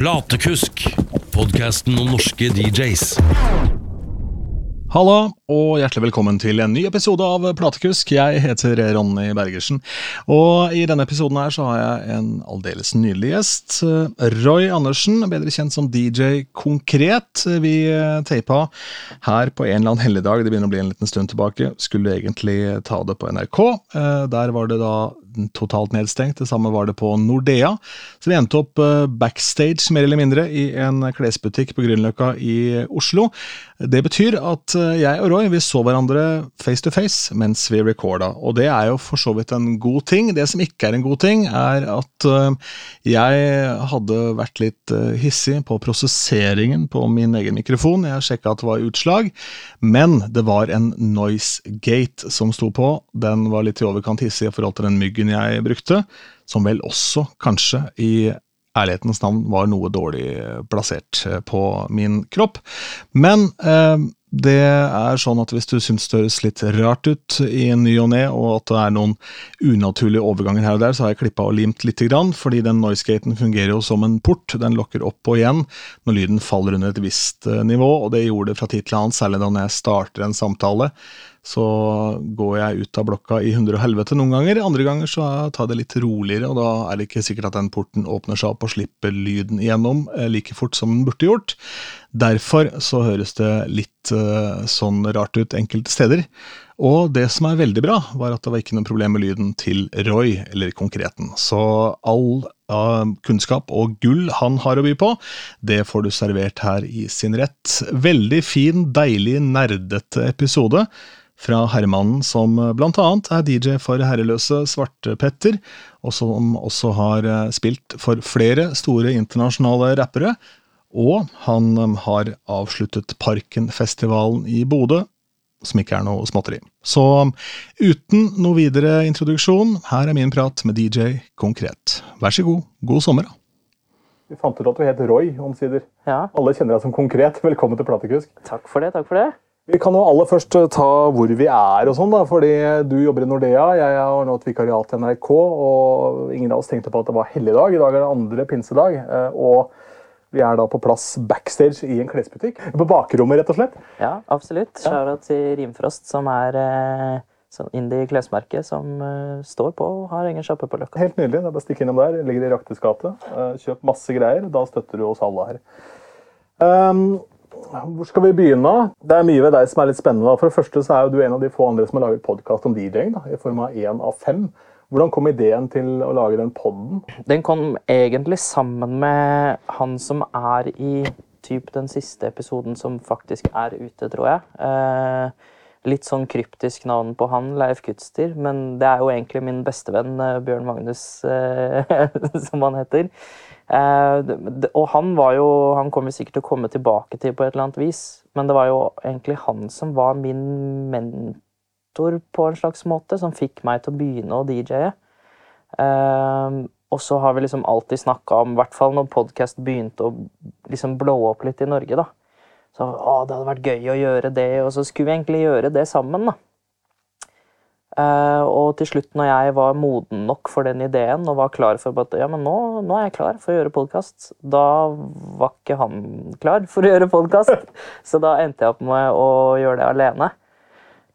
Platekusk, podkasten om norske DJs. Halla, og hjertelig velkommen til en ny episode av Platekusk. Jeg heter Ronny Bergersen, og i denne episoden her så har jeg en aldeles nydelig gjest. Roy Andersen, bedre kjent som DJ Konkret. Vi teipa her på en eller annen helligdag, det begynner å bli en liten stund tilbake. Skulle egentlig ta det på NRK. Der var det da totalt nedstengt. Det samme var det på Nordea. Så vi endte opp eh, backstage, mer eller mindre, i en klesbutikk på Grünerløkka i Oslo. Det betyr at eh, jeg og Roy vi så hverandre face to face mens vi recorda, og det er jo for så vidt en god ting. Det som ikke er en god ting, er at eh, jeg hadde vært litt hissig på prosesseringen på min egen mikrofon. Jeg sjekka at det var utslag, men det var en noise gate som sto på. Den var litt i overkant hissig i forhold til den myggen jeg brukte, som vel også, kanskje, i ærlighetens navn var noe dårlig plassert eh, på min kropp. Men eh, det er sånn at hvis du syns det høres litt rart ut i ny og ne, og at det er noen unaturlige overganger her og der, så har jeg klippa og limt lite grann, fordi den noisegaten fungerer jo som en port. Den lokker opp og igjen når lyden faller under et visst eh, nivå, og det gjorde det fra tid til annen, særlig da jeg starter en samtale så går jeg ut av blokka i hundre og helvete noen ganger. Andre ganger så tar jeg det litt roligere, og da er det ikke sikkert at den porten åpner seg opp og slipper lyden igjennom eh, like fort som den burde gjort. Derfor så høres det litt uh, sånn rart ut enkelte steder. Og det som er veldig bra, var at det var ikke noe problem med lyden til Roy, eller Konkreten. Så all uh, kunnskap og gull han har å by på, det får du servert her i sin rett. Veldig fin, deilig, nerdete episode fra herremannen som bl.a. blant annet er DJ for herreløse Svartepetter, og som også har eh, spilt for flere store internasjonale rappere. Og han eh, har avsluttet Parkenfestivalen i Bodø, som ikke er noe småtteri. Så uten noe videre introduksjon, her er min prat med DJ Konkret. Vær så god, god sommer. da. Vi fant ut at du het Roy, omsider. Ja. Alle kjenner deg som Konkret. Velkommen til Platekusk. Takk for det. takk for det. Vi kan jo aller først eh, ta hvor vi er og sånn, da, fordi du jobber i Nordea. Jeg har nå et vikariat i NRK, og ingen av oss tenkte på at det var helligdag. I dag er det andre pinsedag. Eh, og vi er da på plass backstage i en klesbutikk. På bakrommet, rett og slett. Ja, absolutt. Shara til Rimfrost, som er eh, sånn indie-klesmerke som står på og har egen sjappe på Løkka. Helt nydelig. Det er bare å stikke innom der. Ligger i Raktes gate. Kjøp masse greier. Da støtter du oss alle her. Um, hvor skal vi begynne? Det er mye ved deg som er litt spennende. For det første så er du en av de få andre som har laget podkast om DJ-ing, i form av én av fem. Hvordan kom ideen til å lage den poden? Den kom egentlig sammen med han som er i typ den siste episoden som faktisk er ute, tror jeg. Eh, litt sånn kryptisk navn på han, Leif Kutster, men det er jo egentlig min bestevenn eh, Bjørn Magnus, eh, som han heter. Eh, og han var jo Han kommer sikkert til å komme tilbake til på et eller annet vis, men det var jo egentlig han som var min mentor på en slags måte, som fikk meg til å begynne å DJ-e. Eh, og så har vi liksom alltid snakka om, i hvert fall når podkast begynte å liksom blå opp litt i Norge, da. Så å, det hadde vært gøy å gjøre det, og så skulle vi egentlig gjøre det sammen, da. Uh, og til slutt, når jeg var moden nok for den ideen og var klar for at ja, men nå, nå er jeg klar for å gjøre podkast, da var ikke han klar for å gjøre podkast. Så da endte jeg opp med å gjøre det alene.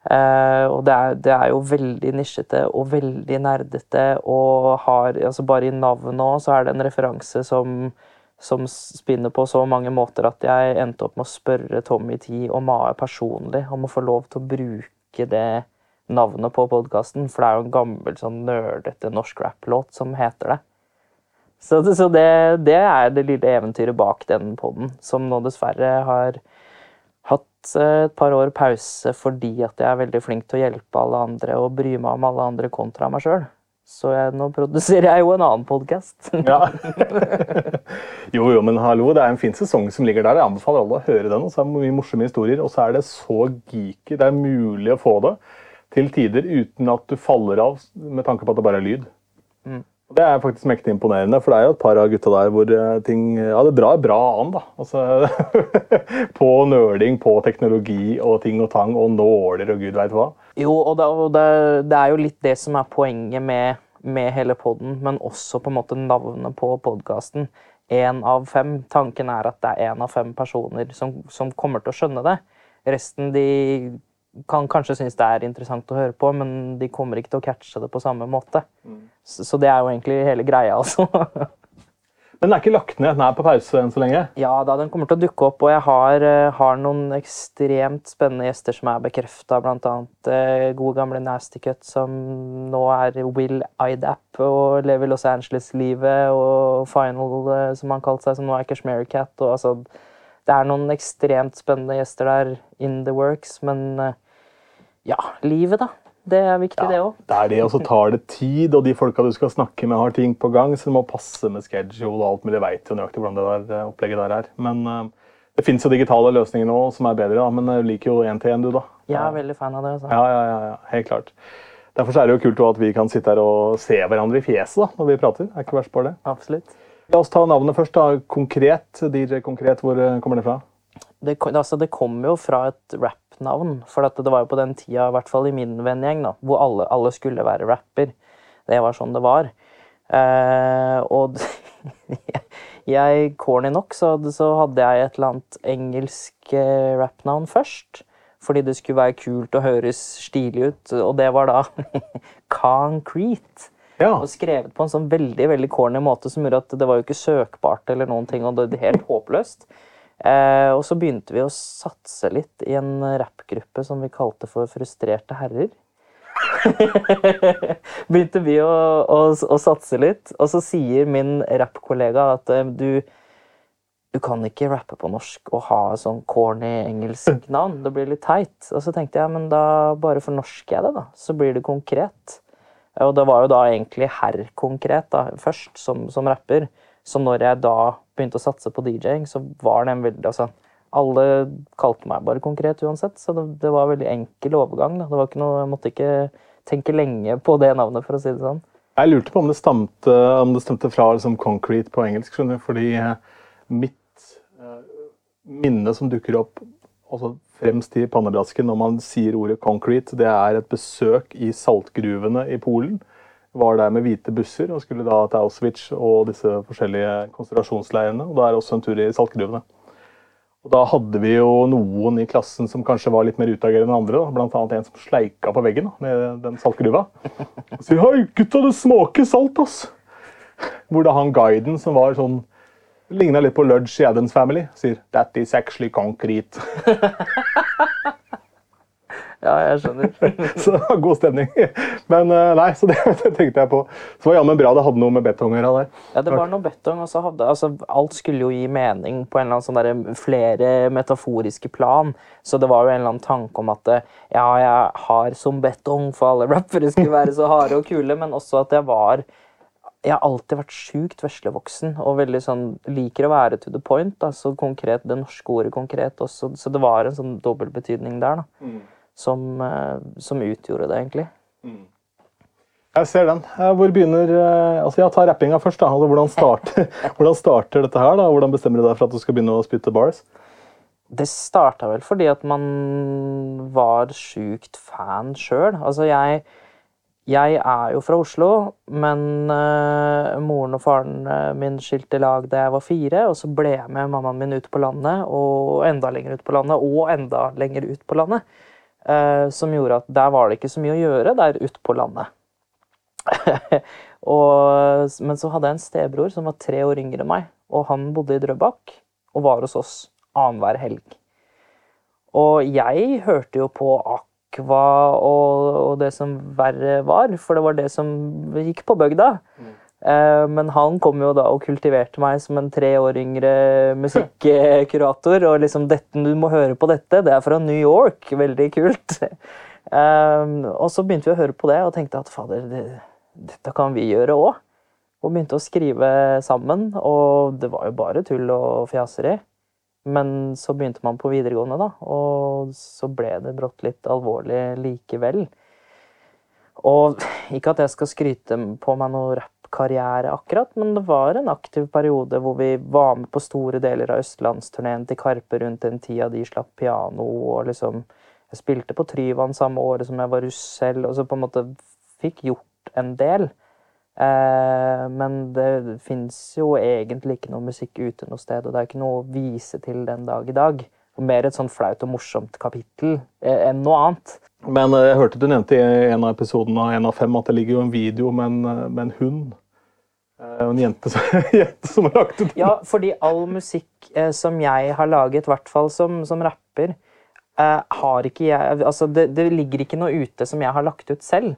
Uh, og det er, det er, jo veldig nisjete og veldig nerdete og har altså Bare i navnet òg så er det en referanse som, som spinner på så mange måter at jeg endte opp med å spørre Tommy Tee og Mae personlig om å få lov til å bruke det navnet på podkasten, for det er jo en gammel sånn nerdete norsk rap-låt som heter det. Så, så det, det, er det lille eventyret bak den poden, som nå dessverre har hatt eh, et par år pause fordi at jeg er veldig flink til å hjelpe alle andre og bry meg om alle andre kontra meg sjøl. Så jeg, nå produserer jeg jo en annen podkast. ja. jo, jo, men hallo, det er en fin sesong som ligger der. Jeg anbefaler alle å høre den. og så er det mye morsomme historier, og så er det så geeky. Det er mulig å få det til tider uten at du faller av med tanke på at det bare er lyd. Mm. Det er faktisk mektig imponerende, for det er jo et par av gutta der hvor eh, ting Ja, det drar bra an, da. Altså, på nøling, på teknologi og ting og tang og nåler og gud veit hva. Jo, og, det, og det, det, er jo litt det som er poenget med, med hele poden, men også på en måte navnet på podkasten. én av fem. Tanken er at det er én av fem personer som, som kommer til å skjønne det. Resten de kan kanskje synes det er interessant å høre på, men de kommer ikke til å catche det på samme måte. Så, så det er jo egentlig hele greia, altså. Men den er ikke lagt ned, den er på pause enn så lenge. Ja da, den kommer til å dukke opp, og jeg har, eh, har noen ekstremt spennende gjester som er bekrefta, bl.a. Eh, gode gamle Nasty Cut, som nå er Will Idap og lever Los Angeles-livet, og Final, eh, som han kalte seg, som nå er Kashmir Cat. Og, altså, det er noen ekstremt spennende gjester der in the works, men eh, ja, livet, da. Det er viktig, det òg. Det er det, og så tar det tid, og de folka du skal snakke med, har ting på gang, så du må passe med schedule og alt mulig. Veit jo nøyaktig hvordan det der eh, opplegget der er. Men uh, det fins jo digitale løsninger nå som er bedre, da. Men jeg liker jo én-til-én, du, da. Jeg er veldig fan av det. altså. Ja, ja, ja, ja, helt klart. Derfor er det jo kult at vi kan sitte her og se hverandre i fjeset da, når vi prater. Er ikke verst bare det. Absolutt. La oss ta navnet først. da. Konkret. DJ Konkret, hvor eh, kommer det fra? Det, altså, det kommer jo fra et rap-navn. For at det var jo på den tida, i hvert fall i min vennegjeng, da, hvor alle, alle skulle være rapper. Det var sånn det var. Eh, og jeg, corny nok, så, så hadde jeg et eller annet engelsk eh, rap-navn først. Fordi det skulle være kult og høres stilig ut. Og det var da Concrete. Ja. Og skrevet på en sånn veldig veldig corny måte som gjorde at det var jo ikke søkbart eller noen ting, og det var helt håpløst. Eh, og så begynte vi å satse litt i en rappgruppe som vi kalte for Frustrerte herrer. begynte vi å, å, å satse litt, og så sier min rappkollega at eh, du du kan ikke rappe på norsk og ha sånn corny engelsk navn. Det blir litt teit. Og så tenkte jeg, men da bare fornorsker jeg det, da. Så blir det konkret. Og det var jo da egentlig herr konkret da, først, som, som rapper. Så når jeg da begynte å satse på DJ-ing, så var det en veldig altså, Alle kalte meg bare konkret uansett, så det, det var en veldig enkel overgang. Noe, jeg måtte ikke tenke lenge på det navnet, for å si det sånn. Jeg lurte på om det stamte, om det stemte fra liksom, concrete på engelsk, skjønner du, fordi eh, mitt eh, minne som dukker opp også fremst i pannebrasken når man sier ordet concrete, det er et besøk i saltgruvene i Polen. Var der med hvite busser og skulle da til Auschwitz og disse forskjellige konsentrasjonsleirene. Og da er det også en tur i saltgruvene. Og Da hadde vi jo noen i klassen som kanskje var litt mer utagerende enn andre. da. Blant annet en som sleika på veggen med den saltgruva. Og sier 'Hei, gutta, det smaker salt', ass'. Hvor da han guiden, som var sånn Ligna litt på Ludge i Adams Family, sier 'That is actually concrete'. Ja, jeg skjønner. Så det var god stemning. Men eh, nei, så det, det tenkte jeg på. Så var jammen bra det hadde noe med betong å gjøre. Ja, det var noe betong, og så hadde altså, Alt skulle jo gi mening på en eller annen sånn der, flere metaforiske plan. Så det var jo en eller annen tanke om at eh, ja, jeg har som betong, for alle rappere skulle være så harde og kule, men også at jeg var Jeg har alltid vært sjukt veslevoksen og veldig sånn liker å være to the point. Da, så konkret, Det norske ordet konkret også. Så det var en sånn dobbeltbetydning der, da. Som, eh, som utgjorde det, egentlig. Jeg ser den. Eh, Hvor begynner eh, Altså, ja, ta rappinga først. da. Altså, hvordan, starter, hvordan starter dette her? da? Hvordan bestemmer du deg for at du skal begynne å spytte bars? Det starta vel fordi at man var sjukt fan sjøl. Altså, jeg, jeg er jo fra Oslo, men uh, moren og faren min skilte lag da jeg var fire, og så ble jeg med mammaen min ut på landet, og enda lenger ut på landet, og enda lenger ut på landet. Eh, som gjorde at der var det ikke så mye å gjøre der ute på landet. og, men så hadde jeg en stebror som var tre år yngre enn meg, og han bodde i Drøbak og var hos oss annenhver helg. Og jeg hørte jo på Aqua og, og det som verre var, for det var det som gikk på bygda. Eh, Men han kom jo da og kultiverte meg som en tre år yngre musikkurator. Og liksom dette, 'Du må høre på dette. Det er fra New York. Veldig kult.' Eh, Og så begynte vi å høre på det og tenkte at fader, det, dette kan vi gjøre òg. Og begynte å skrive sammen. Og det var jo bare tull og fjaseri. Men så begynte man på videregående, da, og så ble det brått litt alvorlig likevel. Og ikke at jeg skal skryte på meg noe rappkarriere akkurat, men det var en aktiv periode hvor vi var med på store deler av østlandsturneen til Karpe rundt den tida de slapp piano, og liksom Jeg spilte på Tryvann samme året som jeg var russ selv, og så på en måte fikk gjort en del. Eh, men det fins jo egentlig ikke noe musikk ute noe sted, og det er ikke noe å vise til den dag i dag. Mer et sånn flaut og morsomt kapittel eh, enn noe annet. Men eh, jeg hørte du nevnte i en av episodene av 1 av 5 at det ligger jo en video med en, eh, med en hund. Eh, en jente jente som har lagt ut den. Ja, fordi all musikk eh, som jeg har laget, i hvert fall som, som rapper, eh, har ikke jeg Altså, det, det ligger ikke noe ute som jeg har lagt ut selv.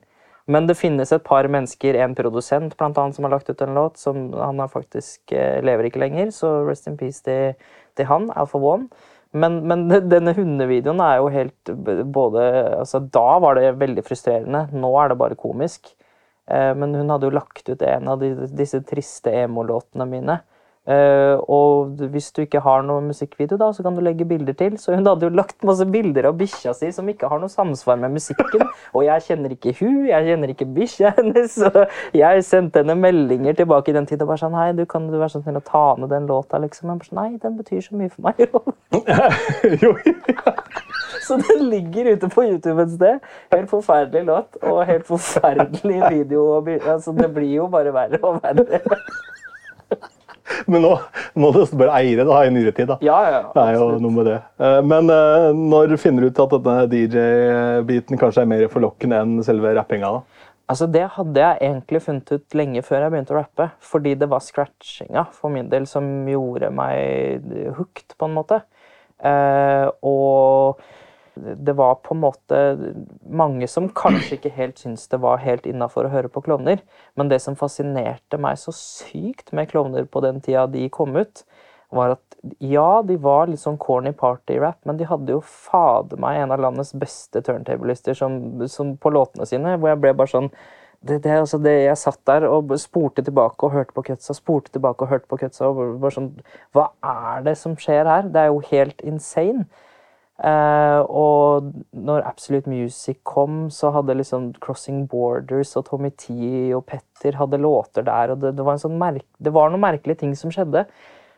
Men det finnes et par mennesker, en produsent blant annet, som har lagt ut en låt. som Han faktisk eh, lever ikke lenger, så rest in peace til, til han, Alpha One. Men, men denne hundevideoen er jo helt både altså Da var det veldig frustrerende. Nå er det bare komisk. Eh, Men hun hadde jo lagt ut en av disse triste emo-låtene mine. Eh, og hvis du ikke har noe musikkvideo, da, så kan du legge bilder til. Så hun hadde jo lagt masse bilder av bikkja si som ikke har noe samsvar med musikken. Og jeg kjenner ikke hun, jeg kjenner ikke bikkja hennes. Så jeg sendte henne meldinger tilbake i den tid og bare sånn Hei, du kan du være så snill å ta ned den låta, liksom. Jeg bare sånn, Nei, den betyr så mye for meg. Jo, ja. Så den ligger ute på YouTube et sted. Helt forferdelig låt og helt forferdelig video. Altså, det blir jo bare verre og verre. Men nå må du bare eie det da, i nyere tid. da. Ja, ja, Det er jo noe med det. Eh, Men eh, når finner du ut at denne DJ-biten kanskje er mer forlokkende enn selve rappinga? da? Altså, Det hadde jeg egentlig funnet ut lenge før jeg begynte å rappe. Fordi det var scratchinga for min del som gjorde meg hooked, på en måte. Eh, og det var på en måte mange som kanskje ikke helt syntes det var helt innafor å høre på klovner. Men det som fascinerte meg så sykt med klovner på den tida de kom ut, var at ja, de var litt sånn corny party-rap, men de hadde jo fader meg en av landets beste turntablister som, som på låtene sine, hvor jeg ble bare sånn det, det, altså det, Jeg satt der og spurte tilbake og hørte på Kutsa, spurte tilbake og hørte på Kutsa. og bare sånn, Hva er det som skjer her? Det er jo helt insane. Eh, og når Absolute Music kom, så hadde liksom Crossing Borders og Tommy T og Petter hadde låter der. og Det, det, var, sånn det var noen merkelige ting som skjedde,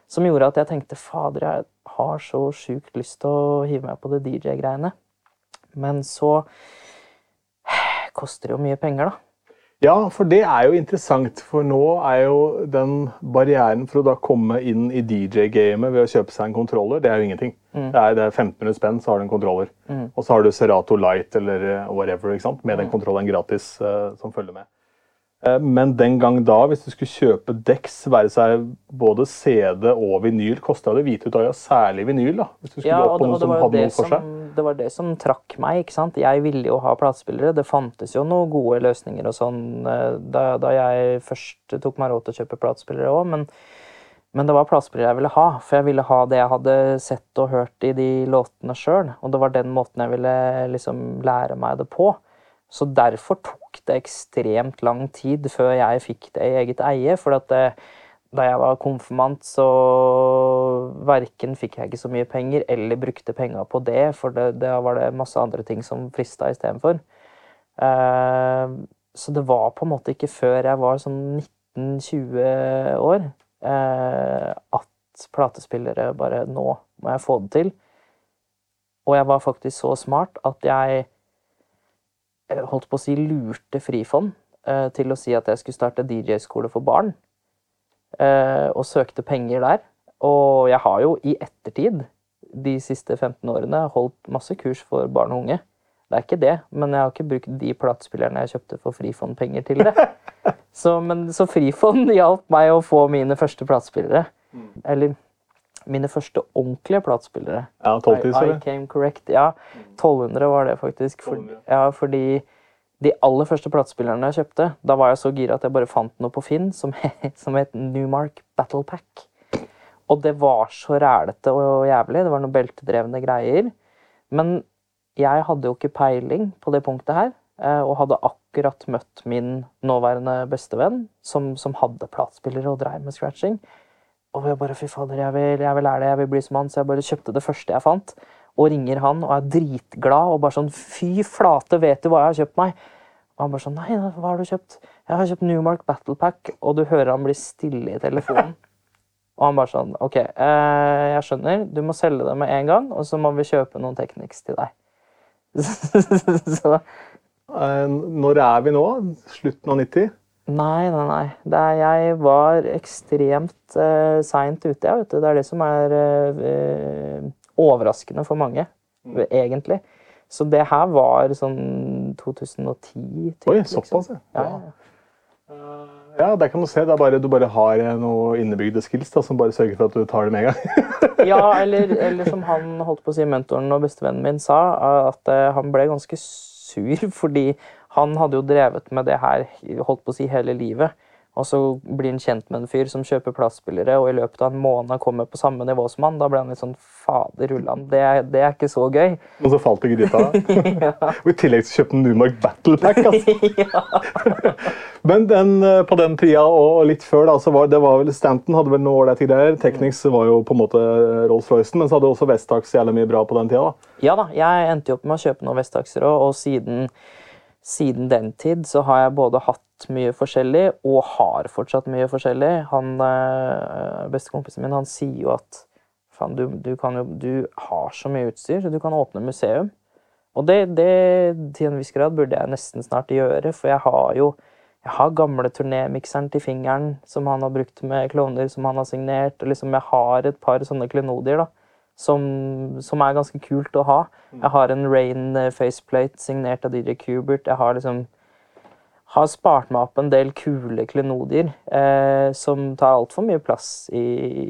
som gjorde at jeg tenkte fader, jeg har så sjukt lyst til å hive meg på det DJ-greiene. Men så koster det jo mye penger, da. Ja, for det er jo interessant, for nå er jo den barrieren for å da komme inn i DJ-gamet ved å kjøpe seg en kontroller, det er jo ingenting. Det, er, det er 1500 spenn, så har du en kontroller. Og så har du Serato Light eller eh, whatever, ikke sant? med den kontrolleren gratis uh, som følger med. Eh, Men den gang da, hvis du skulle kjøpe Dex, være seg både CD og vinyl, kosta det hvite ut øya, særlig vinyl. da, hvis du skulle Ja, opp på noe som hadde det noe for som, det var det som trakk meg. ikke sant? Jeg ville jo ha platespillere. Det fantes jo noen gode løsninger og sånn eh, da, da jeg først tok meg råd til å kjøpe platespillere òg, men, men det var platespillere jeg ville ha. For jeg ville ha det jeg hadde sett og hørt i de låtene sjøl. Og det var den måten jeg ville liksom lære meg det på. Så derfor tok det ekstremt lang tid før jeg fikk det i eget eie. For det, da jeg var konfirmant, så verken fikk jeg ikke så mye penger eller brukte penga på det, for da var det masse andre ting som frista istedenfor. Uh, så det var på en måte ikke før jeg var sånn 19-20 år uh, at platespillere bare Nå må jeg få det til. Og jeg var faktisk så smart at jeg eh, holdt på å si lurte Frifond eh, til å si at jeg skulle starte DJ-skole for barn. Eh, og søkte penger der. Og jeg har jo i ettertid, de siste 15 årene, holdt masse kurs for barn og unge. Det er ikke det, men jeg har ikke brukt de platespillerne jeg kjøpte for Frifond-penger til det. Så, men, så Frifond hjalp meg å få mine første platespillere. Eller mine første ordentlige platespillere. Ja, 12 I, I came correct. Ja, 1200 var det faktisk. For, ja, fordi de aller første platespillerne jeg kjøpte, da var jeg så gira at jeg bare fant noe på Finn som, som het Newmark Battle Pack. Og det var så rælete og jævlig. Det var noen beltedrevne greier. Men jeg hadde jo ikke peiling på det punktet her, eh, og hadde akkurat møtt min nåværende bestevenn, som, som hadde platespillere og dreiv med scratching. Og jeg bare, fy fader, jeg vil, jeg vil lære det, jeg vil bli som han, så jeg bare kjøpte det første jeg fant. Og ringer han og er dritglad og bare sånn Fy flate, vet du hva jeg har kjøpt meg? Og han bare sånn Nei, hva har du kjøpt? Jeg har kjøpt Newmark Battle Pack. Og du hører han bli stille i telefonen. Og han bare sånn OK, eh, jeg skjønner. Du må selge det med en gang, og så må vi kjøpe noen Technics til deg. så Eh, Når er vi nå? Slutten av 90? Nei, nei, nei. Er, jeg var ekstremt uh, seint ute, jeg, vet du. Det er det som er uh, overraskende for mange, Mm. egentlig. Så det her var sånn 2010. typ, Oi, liksom. såpass, ja. Ja, ja, ja. Ja, der kan du se. Bare, du bare har noen noe innebygde skills da, som bare sørger for at du tar det med en gang. Ja, eller, eller som han holdt på å si, mentoren og bestevennen min sa, at uh, han ble ganske sur fordi han hadde jo drevet med det her holdt på å si hele livet. Og så blir han kjent med en fyr som kjøper plastspillere, og i løpet av en måned kommer på samme nivå som han. Da ble han litt sånn Fader ullan, det, det er ikke så gøy. Og så falt det i gryta. Og i tillegg så kjøpte han Numark Battle Pack. Altså. Men den, eh, på den tida og litt før, da, så var det var vel Stanton hadde vel noe ålreite greier. Technics var jo på en måte Rolls-Roycen, men så hadde også Vestax jævlig mye bra på den tida. da. Ja da, jeg endte jo opp med å kjøpe noen Vestaxer òg, og siden, siden den tid så har jeg både hatt mye forskjellig og har fortsatt mye forskjellig. Han eh, bestekompisen min han sier jo at faen, du, du, jo, du har så mye utstyr, så du kan åpne museum. Og det, det til en viss grad burde jeg nesten snart gjøre, for jeg har jo jeg har gamle turnémikseren til fingeren som han har brukt med klovner som han har signert. og liksom Jeg har et par sånne klenodier da, som, som er ganske kult å ha. Jeg har en Rain eh, faceplate signert av DJ Kubert. Jeg har liksom har spart meg opp en del kule klenodier eh, som tar altfor mye plass i,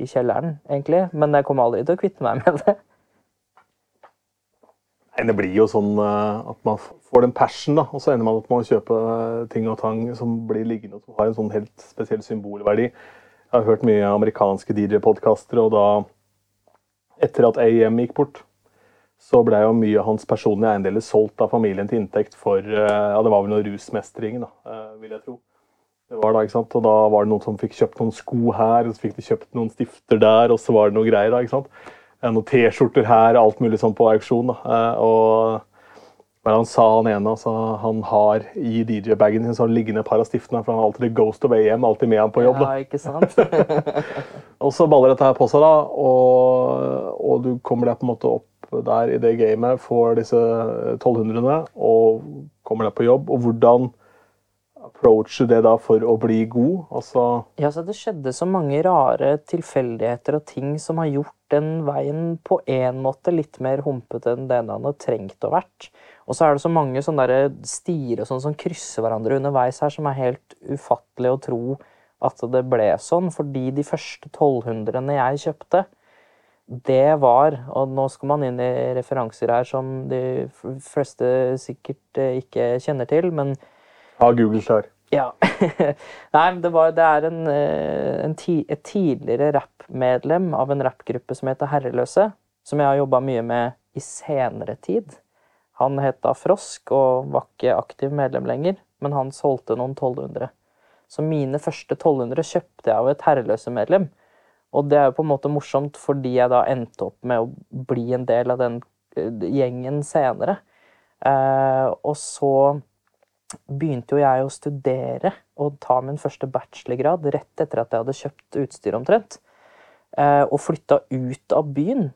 i kjelleren, egentlig. Men jeg kommer aldri til å kvitte meg med det. Nei, Det blir jo sånn eh, at man får den passion, da, og så ender man opp med å kjøpe eh, ting og tang som blir liggende og som har en sånn helt spesiell symbolverdi. Jeg har hørt mye amerikanske DJ-podkaster, og da, etter at AIM gikk bort, så ble jo mye av hans personlige eiendeler solgt av familien til inntekt for eh, Ja, det var vel noe rusmestring, da, eh, vil jeg tro. Det var da, ikke sant? Og da var det noen som fikk kjøpt noen sko her, og så fikk de kjøpt noen stifter der, og så var det noe greier da, ikke sant? Eh, Noen T-skjorter her, alt mulig sånn på auksjon. da. Og men han sa han ene altså, han har i DJ-bagen sin så har han liggende et par av stiftene, for han har alltid Ghost of AM alltid med han på jobb. da. Ja, ikke sant? Og så baller dette her på seg, da, og, og du kommer deg på en måte opp der i det gamet, får disse 1200-ene og kommer deg på jobb. Og hvordan approacher du det da for å bli god? Altså, Ja, så Det skjedde så mange rare tilfeldigheter og ting som har gjort den veien på en måte litt mer humpete enn den han har trengt å vært. Og så er det så mange sånne stier og sånn som krysser hverandre underveis her, som er helt ufattelig å tro at det ble sånn. Fordi de første 1200-ene jeg kjøpte, det var Og nå skal man inn i referanser her som de fleste sikkert eh, ikke kjenner til, men ha Google klar. ja. Nei, men det, var, det er en, eh, en ti, et tidligere rappmedlem av en rappgruppe som heter Herreløse, som jeg har jobba mye med i senere tid. Han het da Frosk og var ikke aktiv medlem lenger, men han solgte noen 1200. Så mine første 1200 kjøpte jeg av et Herreløse-medlem. Og det er jo på en måte morsomt fordi jeg da endte opp med å bli en del av den eh, gjengen senere. Eh, og så begynte jo jeg å studere og ta min første bachelorgrad rett etter at jeg hadde kjøpt utstyr omtrent. eh, Og flytta ut av byen.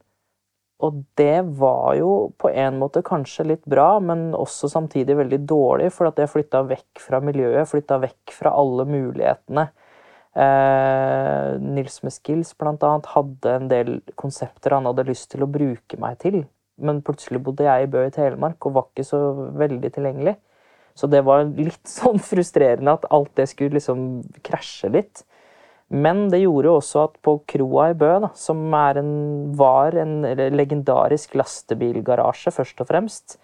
Og det var jo på en måte kanskje litt bra, men også samtidig veldig dårlig, for at jeg flytta vekk fra miljøet, flytta vekk fra alle mulighetene. Eh, Nils Meskils blant annet hadde en del konsepter han hadde lyst til å bruke meg til, men plutselig bodde jeg i Bø i Telemark og var ikke så veldig tilgjengelig. Så det var litt sånn frustrerende at alt det skulle liksom krasje litt. Men det gjorde jo også at på kroa i Bø, da, som en, var en legendarisk lastebilgarasje, først og fremst,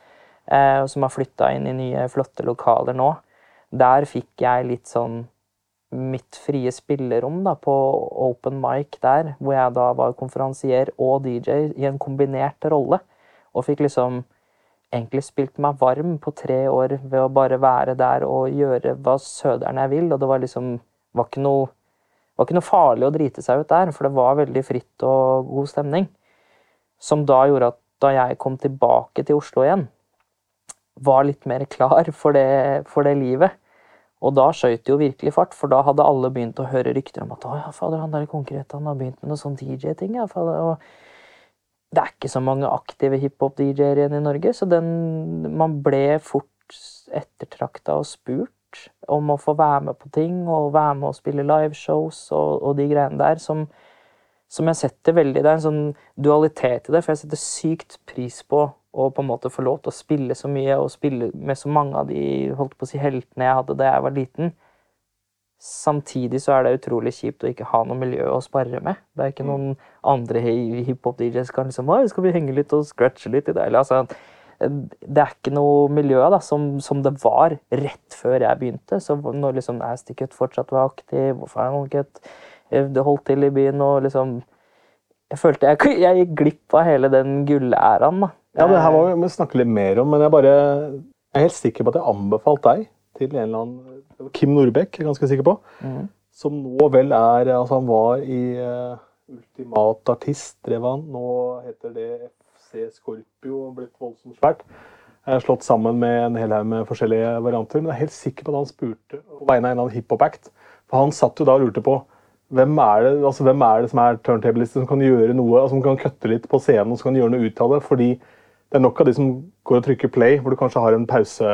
eh, som har flytta inn i nye, flotte lokaler nå, der fikk jeg litt sånn mitt frie spillerom da, på open mic der, hvor jeg da var konferansier og DJ i en kombinert rolle. Og fikk liksom egentlig spilt meg varm på tre år ved å bare være der og gjøre hva søderen jeg vil. Og det var liksom var ikke noe, var ikke noe farlig å drite seg ut der, for det var veldig fritt og god stemning. Som da gjorde at da jeg kom tilbake til Oslo igjen, var litt mer klar for det, for det livet. Og da skøyt det jo virkelig fart, for da hadde alle begynt å høre rykter om at å ja, fader, han der han har begynt med noe sånn DJ-ting. ja, fader, og det er ikke så mange aktive hiphop-DJ-er igjen i Norge, så den, man ble fort ettertrakta og spurt om å få være med på ting og være med og spille liveshows og, og de greiene der, som, som jeg setter veldig Det er en sånn dualitet i det, for jeg setter sykt pris på å på en måte få lov til å spille så mye og spille med så mange av de holdt på å si, heltene jeg hadde da jeg var liten. Samtidig så er det utrolig kjipt å ikke ha noe miljø å spare med. Det er ikke noen andre hiphop-DJs kan liksom skal vi henge litt og scratche litt i? Eller, altså, det er ikke noe miljø da, som, som, det var rett før jeg begynte. Så når liksom Asty Cut fortsatt var aktiv, og Final Cut det holdt til i byen, og liksom Jeg følte jeg, jeg gikk glipp av hele den gullæraen. Ja, det her må vi snakke litt mer om, men jeg bare jeg er helt sikker på at jeg anbefalte deg til en eller annen Kim Norbekk, er jeg ganske sikker på. Mm. Som nå vel er Altså, han var i uh, Ultimat artist, drev han. Nå heter det FC Scorpio og blitt voldsomt svært. Har slått sammen med en hel haug med forskjellige varianter. Men jeg er helt sikker på at han spurte på vegne av en eller annen hiphop-act. For han satt jo da og lurte på hvem er det, altså, hvem er det som er turntablister som kan gjøre noe, altså, som kan kutte litt på scenen og som kan gjøre noe ut av det. fordi det er nok av de som går og trykker play, hvor du kanskje har en pause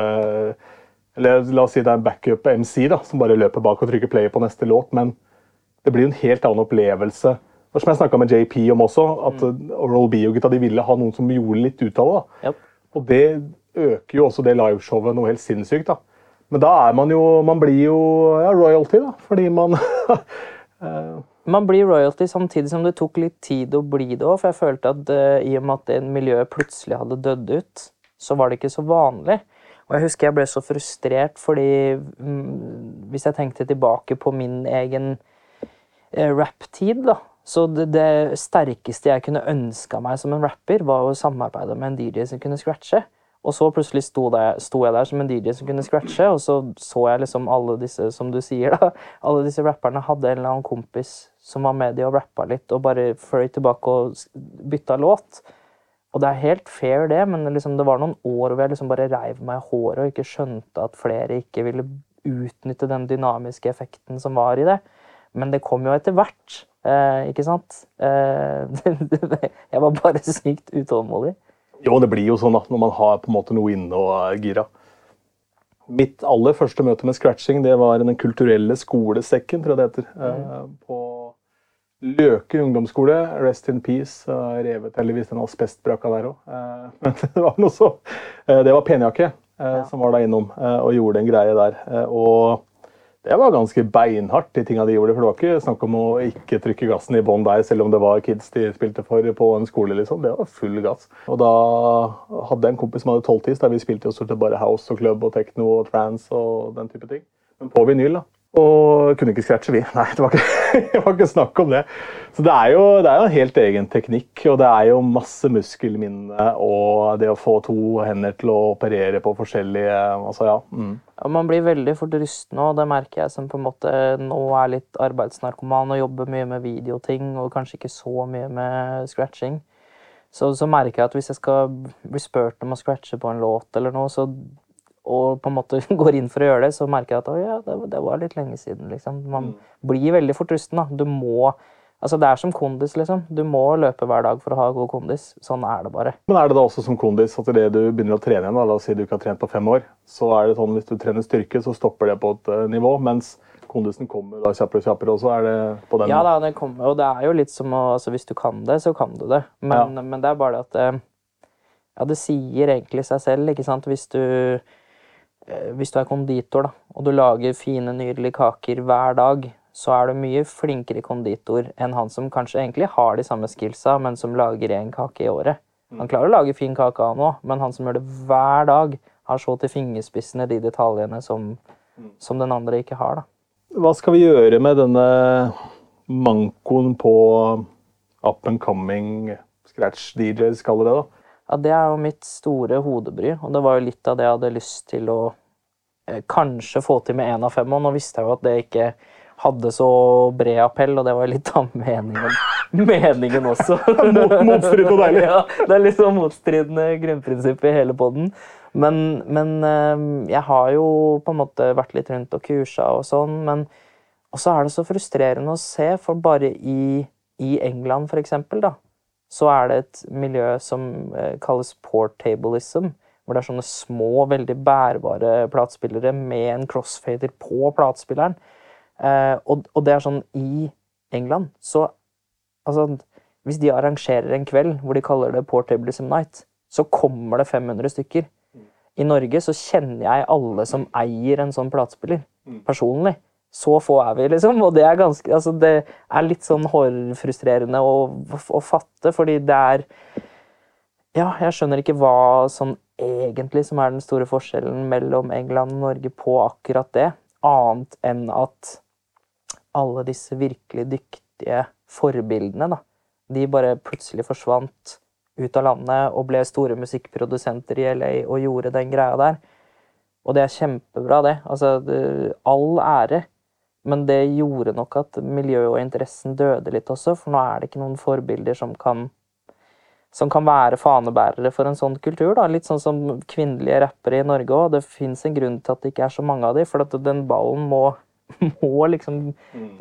Eller la oss si det er en backup-MC da, som bare løper bak og trykker play på neste låt, men det blir jo en helt annen opplevelse. Og som jeg snakka med JP om også, at mm. Roll B og gutta de ville ha noen som gjorde litt ut av det. Yep. Og det øker jo også det liveshowet noe helt sinnssykt. da. Men da er man jo Man blir jo ja, royalty, da, fordi man Eh, man blir royalty samtidig som det tok litt tid å bli det òg. For jeg følte at uh, i og med at det miljøet plutselig hadde dødd ut, så var det ikke så vanlig. Og jeg husker jeg ble så frustrert fordi um, hvis jeg tenkte tilbake på min egen uh, rapptid, da Så det, det, sterkeste jeg kunne ønska meg som en rapper, var å samarbeide med en DJ som kunne scratche. Og så plutselig sto, der, sto, jeg der som en DJ som kunne scratche, og så så jeg liksom alle disse som du sier da, alle disse rapperne hadde en eller annen kompis som var med de og rappa litt, og bare fløy tilbake og bytta låt. Og det er helt fair, det, men liksom, det var noen år hvor jeg liksom bare reiv meg i håret og ikke skjønte at flere ikke ville utnytte den dynamiske effekten som var i det. Men det kom jo etter hvert, eh, ikke sant? Eh, jeg var bare sykt utålmodig. Jo, det blir jo sånn at når man har på en måte noe inne og er gira. Mitt aller første møte med scratching det var Den kulturelle skolesekken, tror jeg det heter. Mm. På Løken ungdomsskole. Rest in peace. Revet heldigvis den asbestbrakka der òg. Eh, men det var noe så eh, Det var Penjakke ja. som var da innom og gjorde en greie der. Og det var ganske beinhardt, de tinga de gjorde. For det var ikke snakk om å ikke trykke gassen i bånn der, selv om det var kids de spilte for på en skole. liksom. Det var full gass. Og da hadde jeg en kompis som hadde tolvtiss, der vi spilte jo bare house og club og techno og trans og den type ting. Men på vinyl, da. Og kunne ikke scratche, vi. Nei, det var ikke, det var ikke snakk om det. Så det er, jo, det er, jo, en helt egen teknikk, og det er jo masse muskelminne og det å få to hender til å operere på forskjellige Altså, ja. Mm. ja man blir veldig fort rusten, og det merker jeg som på en måte nå er litt arbeidsnarkoman og jobber mye med videoting og kanskje ikke så mye med scratching. Så, så merker jeg at hvis jeg skal bli spurt om å scratche på en låt eller noe, så og på en måte går inn for å gjøre det, så merker jeg at ja, det, det, var litt lenge siden. Liksom. Man mm. blir veldig fort rusten. Da. Du må Altså, det er som kondis, liksom. Du må løpe hver dag for å ha god kondis. Sånn er det bare. Men er det da også som kondis at idet du begynner å trene igjen, da, la oss si du ikke har trent på fem år, så er det sånn hvis du trener styrke, så stopper det på et uh, nivå, mens kondisen kommer da kjappere og kjappere også? Er det på den Ja da, det kommer, og det er jo litt som å altså, Hvis du kan det, så kan du det. Men, ja. men det er bare det at uh, Ja, det sier egentlig seg selv, ikke sant. Hvis du Eh, hvis du er konditor da, og du lager fine, nydelige kaker hver dag, så er du mye flinkere konditor enn han som kanskje egentlig har de samme skillsa, men som lager én kake i året. Mm. Han klarer å lage fin kake, han òg, men han som gjør det hver dag, har så til fingerspissene de detaljene som, mm. som den andre ikke har. da. Hva skal vi gjøre med denne mankoen på up and coming scratch DJs, kaller det? da? Ja, det er jo mitt store hodebry, og det var jo litt av det jeg hadde lyst til å eh, kanskje få til med én av fem. Og nå visste jeg jo at det ikke hadde så bred appell, og det var litt av meningen, meningen også. Motstridende og deilig. Ja, det er litt sånn motstridende grunnprinsipp i hele poden. Men, men, eh, jeg har jo på en måte vært litt rundt og kursa og sånn, men også er det så frustrerende å se, for bare i, i England, for eksempel, da, så er det et miljø som eh, kalles portablism, hvor det er sånne små, veldig bærbare platespillere med en crossfader på platespilleren. Eh, og, og det er sånn i England så Altså, hvis de arrangerer en kveld hvor de kaller det Portablism Night, så kommer det 500 stykker. I Norge så kjenner jeg alle som eier en sånn platespiller, personlig. Så få er vi, liksom. Og det er ganske Altså, det er litt sånn hårfrustrerende å, å fatte, fordi det er Ja, jeg skjønner ikke hva sånn egentlig som er den store forskjellen mellom England og Norge på akkurat det, annet enn at alle disse virkelig dyktige forbildene, da, de bare plutselig forsvant ut av landet og ble store musikkprodusenter i LA og gjorde den greia der. Og det er kjempebra, det. Altså, all ære. Men det gjorde nok at miljøet og interessen døde litt også, for nå er det ikke noen forbilder som kan som kan være fanebærere for en sånn kultur. da, Litt sånn som kvinnelige rappere i Norge òg. Det fins en grunn til at det ikke er så mange av dem, for at den ballen må, må liksom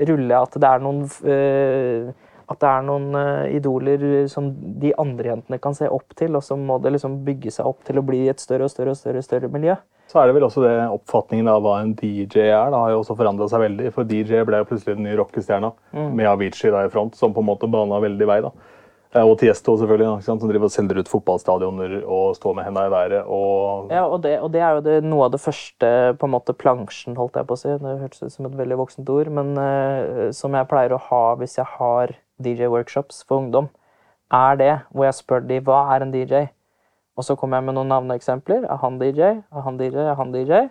rulle. At det er noen øh, at det er noen øh, idoler som de andre jentene kan se opp til, og så må det liksom bygge seg opp til å bli et større og større og større, større miljø. Så er det vel også det oppfatningen av hva en DJ er. da, har jo også forandra seg veldig. For DJ ble jo plutselig den nye rockestjerna med Avicii da i front, som på en måte bana veldig vei. da. Eh, Og Tiesto selvfølgelig, som driver og selger ut fotballstadioner og står med henda i været. og Ja, og det, og det er jo det, noe av det første på en måte plansjen, holdt jeg på å si. Det hørtes ut som et veldig voksent ord, men uh, som jeg pleier å ha hvis jeg har DJ-workshops for ungdom, er det hvor jeg spør de hva er en DJ? Og så kommer jeg med noen navneeksempler. Er han DJ? Er han DJ? Er han DJ?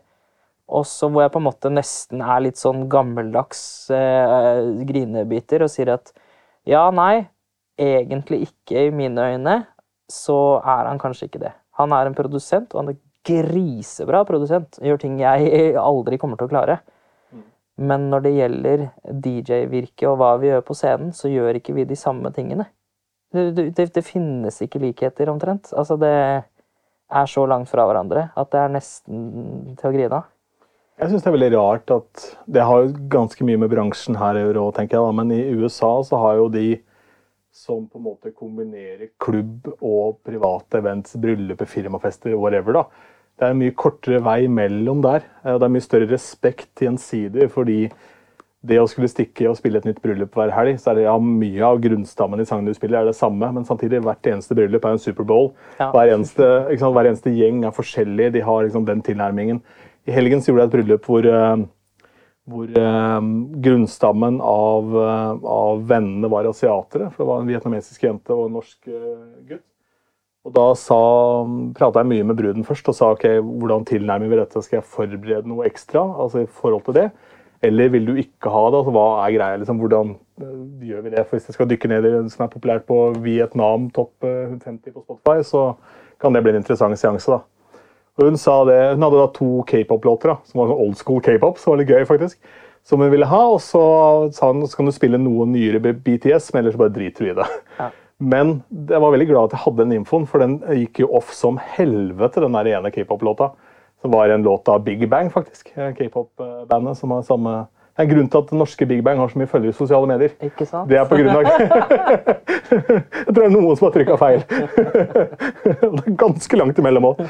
Og så hvor jeg på en måte nesten er litt sånn gammeldags eh, grinebiter og sier at ja, nei, egentlig ikke i mine øyne, så er han kanskje ikke det. Han er en produsent, og han er grisebra produsent. Gjør ting jeg aldri kommer til å klare. Men når det gjelder DJ-virket og hva vi gjør på scenen, så gjør ikke vi de samme tingene. Det, det, det finnes ikke likheter, omtrent. Altså, det er så langt fra hverandre at det er nesten til å grine av. Jeg syns det er veldig rart at Det har jo ganske mye med bransjen her å gjøre tenker jeg. da, Men i USA så har jo de som på en måte kombinerer klubb og private events, brylluper, firmafester, whatever, da. Det er mye kortere vei mellom der. og Det er mye større respekt gjensidig. fordi det å skulle stikke og spille et nytt bryllup hver helg, så er det ja, mye av grunnstammen i sangen du spiller, er det samme, men samtidig hvert eneste bryllup er en Superbowl. Ja. Hver, eneste, sant, hver eneste gjeng er forskjellig, de har liksom den tilnærmingen. I helgen gjorde jeg et bryllup hvor, eh, hvor eh, grunnstammen av, eh, av vennene var asiatere. For det var en vietnamesisk jente og en norsk eh, gutt. Og da prata jeg mye med bruden først og sa ok, hvordan tilnærmer vi dette? Skal jeg forberede noe ekstra altså i forhold til det? Eller vil du ikke ha det? Altså, hva er greia? Liksom, hvordan eh, gjør vi det? For Hvis jeg skal dykke ned i det som er populært på Vietnam topp eh, 50 på Spotify, så kan det bli en interessant seanse. da. Og Hun sa det, hun hadde da to k-pop-låter, som var sånn old school k-pop, som var litt gøy faktisk, som hun ville ha. Og så sa hun så kan du spille noe nyere BTS, men ellers bare driter du i det. Ja. Men jeg var veldig glad at jeg hadde den infoen, for den gikk jo off som helvete, den der ene k-pop-låta. Som var en låt av Big Bang, faktisk. K-pop-bandet som har samme Det er en grunn til at norske Big Bang har så mye følgere i sosiale medier. Ikke sant? Det er på grunn av Jeg tror det er noen som har trykka feil. det er ganske langt imellom òg.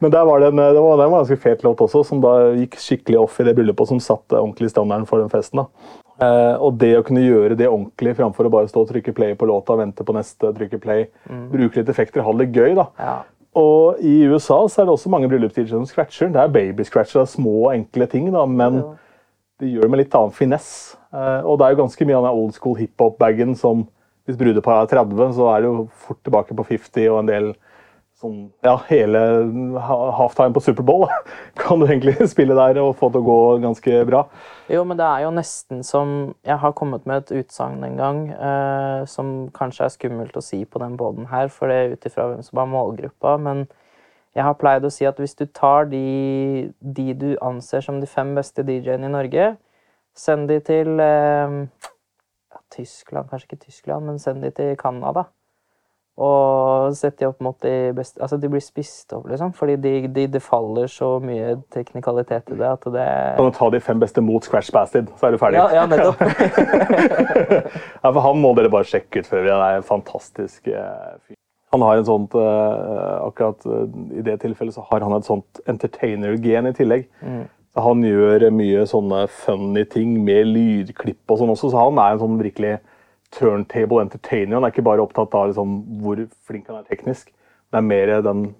Men der var det, en, det, var, det var en ganske fet låt også, som da gikk skikkelig off i det bryllupet, som satte ordentlig standarden for den festen. da. Eh, og det å kunne gjøre det ordentlig framfor å bare stå og trykke play på låta, vente på neste, trykke play, bruke litt effekter, ha det gøy, da. Ja. Og i USA så er det også mange bryllupstider som scratcher. Det er baby scratcher, det er små, enkle ting, da, men ja. de gjør det med litt annen finesse. Eh, og det er jo ganske mye av den old school hiphop-bagen som Hvis brudeparet er 30, så er det jo fort tilbake på 50 og en del sånn Ja, hele halftime på Superbowl kan du egentlig spille der og få det til å gå ganske bra. Jo, men det er jo nesten som Jeg har kommet med et utsagn en gang eh, som kanskje er skummelt å si på den båten her, for det er ut ifra hvem som er målgruppa, men jeg har pleid å si at hvis du tar de, de du anser som de fem beste DJ-ene i Norge, send de til eh, Tyskland, kanskje ikke Tyskland, men send de til Canada. Og sett de opp mot de beste Altså, de blir spist opp, liksom. Fordi de, de, det faller så mye teknikalitet i det at det Kan du ta de fem beste mot Scratch Bastard, så er du ferdig. Ja, ja nettopp. Ja, for Han må dere bare sjekke ut før vi er en fantastisk eh, fyr. Han har en sånt, eh, akkurat eh, I det tilfellet så har han et sånt entertainer-gen i tillegg. Så Han gjør mye sånne funny ting med lydklipp og sånn også, så han er en sånn virkelig turntable entertainer. Han er ikke bare opptatt av liksom, hvor flink han er teknisk. Det er mer den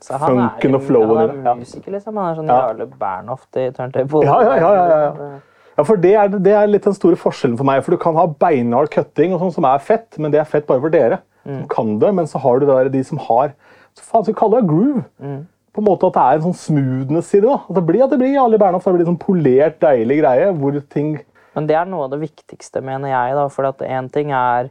Så han funken og flowen i han er Ja. musiker, liksom. Han er sånn Ja. Jarle Bernhoft i Turntable. Ja, ja, ja, ja, ja. Ja, for det er, det er litt den store forskjellen for meg. For du kan ha beinhard cutting og sånn som er fett, men det er fett bare for dere som kan det. Men så har du der de som har så faen skal vi kalle det groove. På en måte At det er en sånn smoothness i det. da. At det blir at det blir Jarle Bernhoft, det blir sånn polert, deilig greie hvor ting Men det er noe av det viktigste, mener jeg. da, For én ting er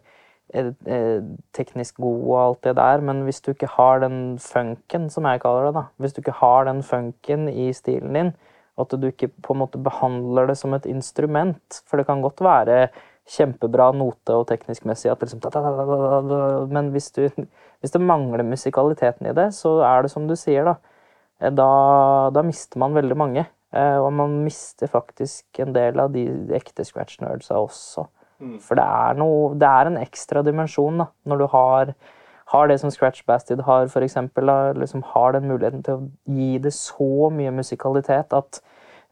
eh, eh, teknisk god og alt det der, men hvis du ikke har den funken, som jeg kaller det, da, hvis du ikke har den funken i stilen din, og at du ikke på en måte behandler det som et instrument For det kan godt være kjempebra note og teknisk messig, at liksom, men hvis, du, hvis det mangler musikaliteten i det, så er det som du sier, da. eh, Da, da mister man veldig mange. Eh, Og man mister faktisk en del av de ekte scratch-nerdsa også. For det er, noe, det er en ekstra dimensjon da, når du har, har det som Scratch Bastard har, for eksempel, da, liksom har den muligheten til å gi det så mye musikalitet at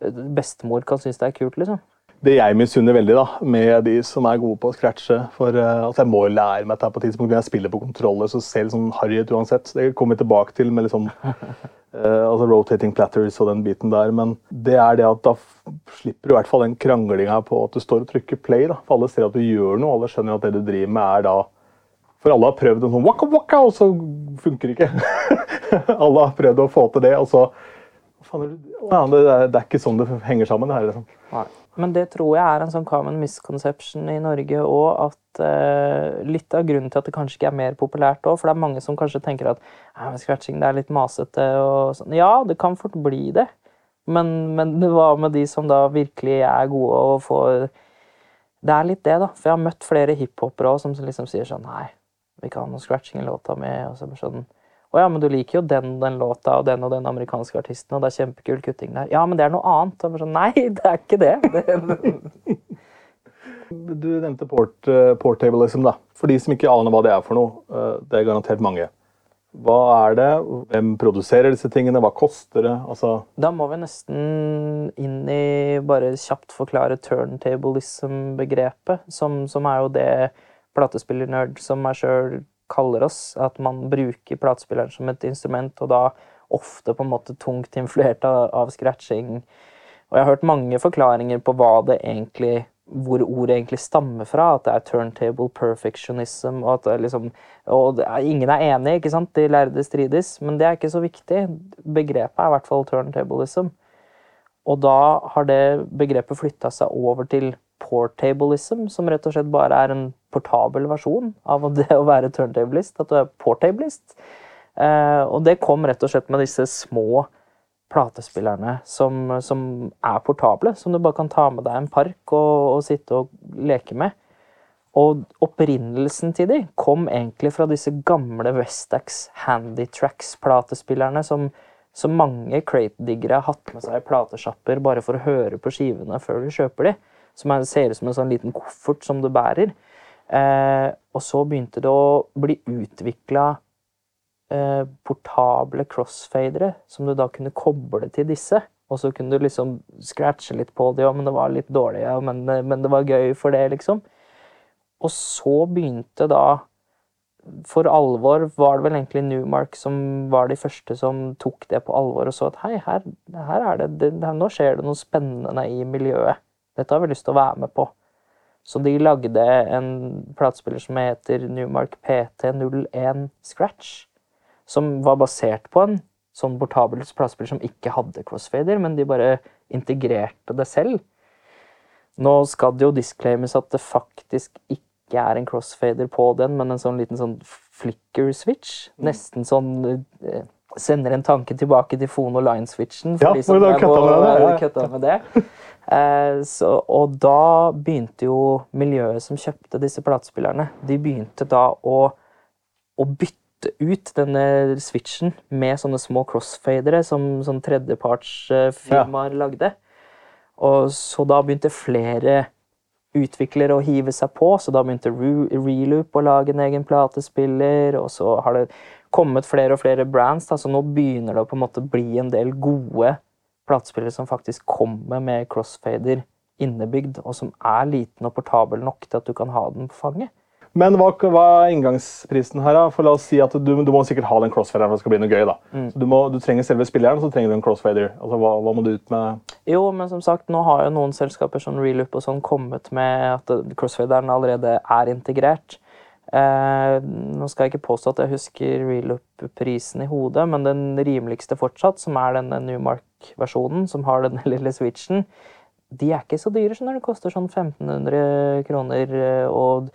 eh, bestemor kan synes det er kult, liksom. Det jeg misunner veldig da, med de som er gode på å scratche for uh, altså Jeg må lære meg dette på et tidspunkt når jeg spiller på kontroller, så ser det sånn harry ut uansett. Det kommer vi tilbake til med liksom uh, altså rotating platters og den biten der. Men det er det at da slipper du i hvert fall den kranglinga på at du står og trykker play. da. For alle ser at du gjør noe, alle skjønner at det du driver med, er da For alle har prøvd en sånn waka waka, og så funker det ikke. alle har prøvd å få til det, og så faen det? Er, det er ikke sånn det henger sammen. det her liksom. Men det tror jeg er en sånn common misconception i Norge òg, at eh, litt av grunnen til at det kanskje ikke er mer populært òg, for det er mange som kanskje tenker at «Nei, men scratching det er litt masete og sånn. Ja, det kan fort bli det, men, men hva med de som da virkelig er gode og får Det er litt det, da. For jeg har møtt flere hiphopere òg som liksom sier sånn Nei, vi kan ha noe scratching i låta mi. Og så bare sånn Å ja, men du liker jo den den låta og den og den amerikanske artisten, og det er kjempekul kutting der. Ja, men det er noe annet. Og sånn Nei, det er ikke det. det Du nevnte port, eh, portablism. da. For de som ikke aner hva det er for noe, eh, det er garantert mange. Hva er det? Hvem produserer disse tingene? Hva koster det? Altså, Da må vi nesten inn i bare kjapt forklare turntablism-begrepet, som, som er jo det platespillernerd som meg sjøl kaller oss. At man bruker platespilleren som et instrument, og da ofte på en måte tungt influert av, av scratching. Og jeg har hørt mange forklaringer på hva det egentlig hvor ordet egentlig stammer fra. At det er turntable perfectionism. Og at det er liksom, og er, ingen er enig, ikke sant? De lærde strides. Men det er ikke så viktig. Begrepet er i hvert fall turntablism. Og da har det begrepet flytta seg over til portablism, som rett og slett bare er en portabel versjon av det å være turntablist. At du er portablist. Eh, og det kom rett og slett med disse små platespillerne som, som er portable, som du bare kan ta med deg en park og, og sitte og leke med. Og opprinnelsen til de kom egentlig fra disse gamle Westax Handytracks-platespillerne som, som mange crate-diggere har hatt med seg i platesjapper bare for å høre på skivene før du kjøper de. Som er, ser ut som en sånn liten koffert som du bærer. Eh, og så begynte det å bli utvikla eh, portable crossfadere som du da kunne koble til disse. Og så kunne du liksom scratche litt på det, ja, men det var litt dårlig, ja, men, men det var gøy for det, liksom. Og så begynte da For alvor var det vel egentlig Newmark som var de første som tok det på alvor og så at hei, her, her er det, det, nå skjer det noe spennende i miljøet. Dette har vi lyst til å være med på. Så de lagde en platespiller som heter Newmark PT01 Scratch som var basert på en sånn portabel platespiller som ikke hadde crossfader, men de bare integrerte det selv. Nå skal det jo disclaimes at det faktisk ikke er en crossfader på den, men en sånn liten sånn flicker switch. Nesten sånn eh, Sender en tanke tilbake til Fono line-switchen. Ja, de som cutta og- med det, ja, ja. med det. Eh, så, og da begynte jo miljøet som kjøpte disse platespillerne, de begynte da å, å bytte ut denne switchen med sånne små crossfadere som som tredjepartsfirmaer lagde. Og så da begynte flere utviklere å hive seg på, så da begynte Reloop å lage en egen platespiller, og så har det kommet flere og flere brands, da, så nå begynner det å på en måte bli en del gode platespillere som faktisk kommer med crossfader innebygd, og som er liten og portabel nok til at du kan ha den på fanget. Men hva, hva er inngangsprisen her, da? For la oss si at du, du må sikkert ha den crossfaderen for det skal bli noe gøy. da. Så du, må, du trenger selve spilleren, så trenger du en crossfader. Altså, hva, hva må du ut med? Jo, men som sagt, nå har jo noen selskaper som Reloop og sånn kommet med at crossfaderen allerede er integrert. Eh, nå skal jeg ikke påstå at jeg husker Reloop-prisen i hodet, men den rimeligste fortsatt, som er denne Newmark-versjonen, som har den lille switchen, de er ikke så dyre, skjønner du. Det koster sånn 1500 kroner. eh, Og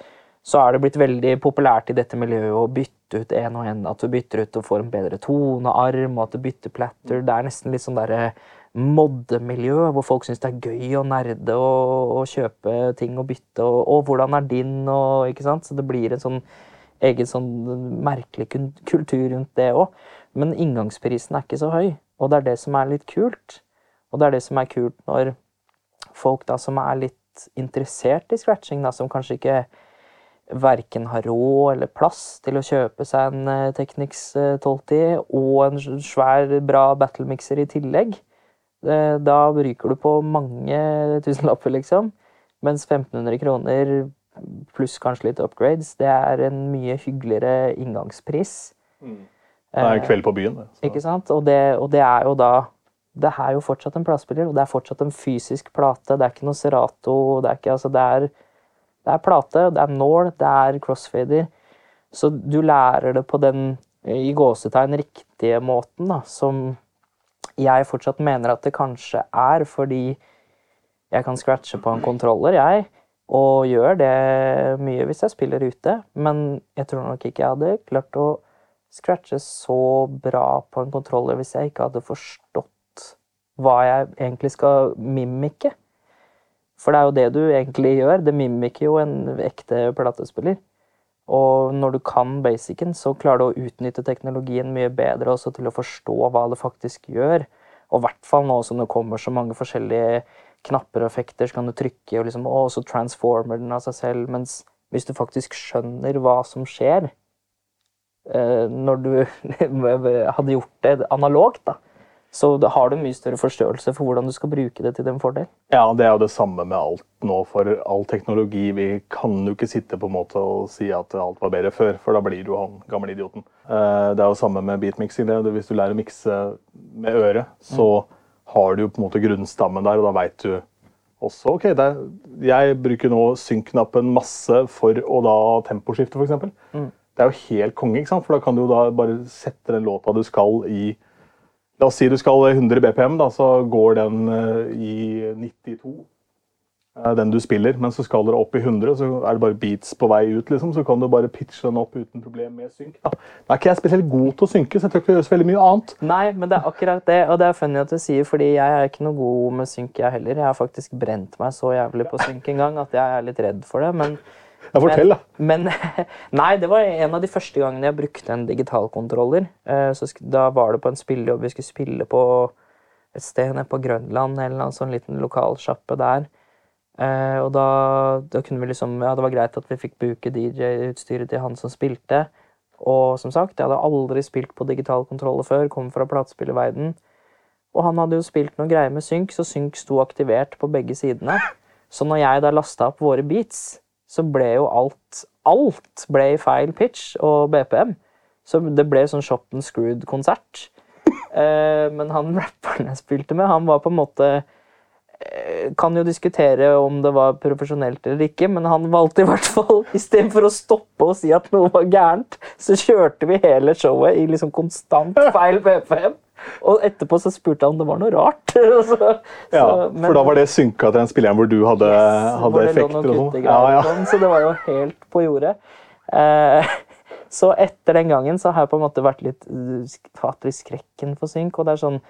så er det blitt veldig populært i dette miljøet å bytte ut en og en. At du bytter ut og får en bedre tonearm, og at du bytter platter. Det er nesten litt sånn derre moddemiljø, hvor folk syns det er gøy å nerde og, og kjøpe ting og bytte. Og, og hvordan er din, og ikke sant. Så det blir en sånn egen sånn merkelig kultur rundt det òg. Men inngangsprisen er ikke så høy, og det er det som er litt kult. Og det er det som er kult når folk da som er litt interessert i scratching, da, som kanskje ikke verken har råd eller plass til å kjøpe seg en eh, Technics eh, 1210 og en svær, bra battlemixer i tillegg. Eh, Da ryker du på mange tusenlapper, liksom. Mens 1500 kroner pluss kanskje litt upgrades, det er en mye hyggeligere inngangspris. Det er en kveld på byen. det. Så. Ikke sant? Og det, og det er jo da Det er jo fortsatt en platespiller, og det er fortsatt en fysisk plate. Det er ikke noe Serato. Det er, ikke, altså det er, det er plate, det er nål, det er crossfader. Så du lærer det på den i gåsetegn riktige måten, da, som jeg fortsatt mener at det kanskje er, fordi jeg kan scratche på en kontroller, jeg, og gjør det mye hvis jeg spiller ute. Men jeg tror nok ikke jeg hadde klart å scratche så bra på en kontroller hvis jeg ikke hadde forstått hva jeg egentlig skal mimike. For det er jo det du egentlig gjør. Det mimiker jo en ekte platespiller. Og når du kan basicen, så klarer du å utnytte teknologien mye bedre også til å forstå hva det faktisk gjør. Og i hvert fall nå som det kommer så mange forskjellige knapper og effekter, så kan du trykke, og liksom, å, så transformer den av seg selv. Mens hvis du faktisk skjønner hva som skjer, eh, når du hadde gjort det analogt, da, så har du mye større forståelse for hvordan du skal bruke det til din fordel. Ja, det er jo det samme med alt nå for all teknologi. Vi kan jo ikke sitte på en måte og si at alt var bedre før, for da blir du han gamle idioten. Eh, Det er jo samme med beatmixing. Hvis du lærer å mikse med øret, så har du jo på en måte grunnstammen der, og da veit du også ok, er, Jeg bruker nå synk-knappen masse for å da temposkifte, f.eks. Det er jo helt konge, ikke sant? for da kan du jo da bare sette den låta du skal i La oss si du skal 100 BPM, da, så går den eh, i 92. eh, Den du spiller, men så skal dere opp i 100, så er det bare beats på vei ut. liksom, Så kan du bare pitche den opp uten problem med synk. Da. Er ikke jeg spesielt god til å synke, så jeg tror ikke det gjør så veldig mye annet. Nei, men det er akkurat det, og det er funny at du sier, fordi jeg er ikke noe god med synk, jeg heller. Jeg har faktisk brent meg så jævlig på synk en gang at jeg er litt redd for det, men Ja, fortell, da. Men, nei, det var en av de første gangene jeg brukte en digitalkontroller. Eh, da var det på en spillejobb vi skulle spille på et sted nede på Grønland, eller en sånn liten lokalsjappe der. Eh, og da, da kunne vi liksom Ja, det var greit at vi fikk bruke DJ-utstyret til han som spilte. Og som sagt, jeg hadde aldri spilt på digitalkontroller før, kom fra platespillerverden. Og han hadde jo spilt noen greier med synk, så synk sto aktivert på begge sidene. Så når jeg da lasta opp våre beats, så ble jo alt Alt ble i feil pitch og BPM. Så det ble sånn shop and screwed-konsert. Eh, men han rapperen jeg spilte med, han var på en måte eh, Kan jo diskutere om det var profesjonelt eller ikke, men han valgte i hvert fall Istedenfor å stoppe og si at noe var gærent, så kjørte vi hele showet i liksom konstant feil BPM. Og etterpå så spurte han om det var noe rart. så, Ja, men- For da var det synka til den spilleren hvor du hadde, Yes, hadde effekter og sånn? Ja, ja. sånn, Så det var jo helt på jordet. Eh, så etter den gangen så har jeg på en måte vært litt hatt litt skrekken for synk. og det er sånn,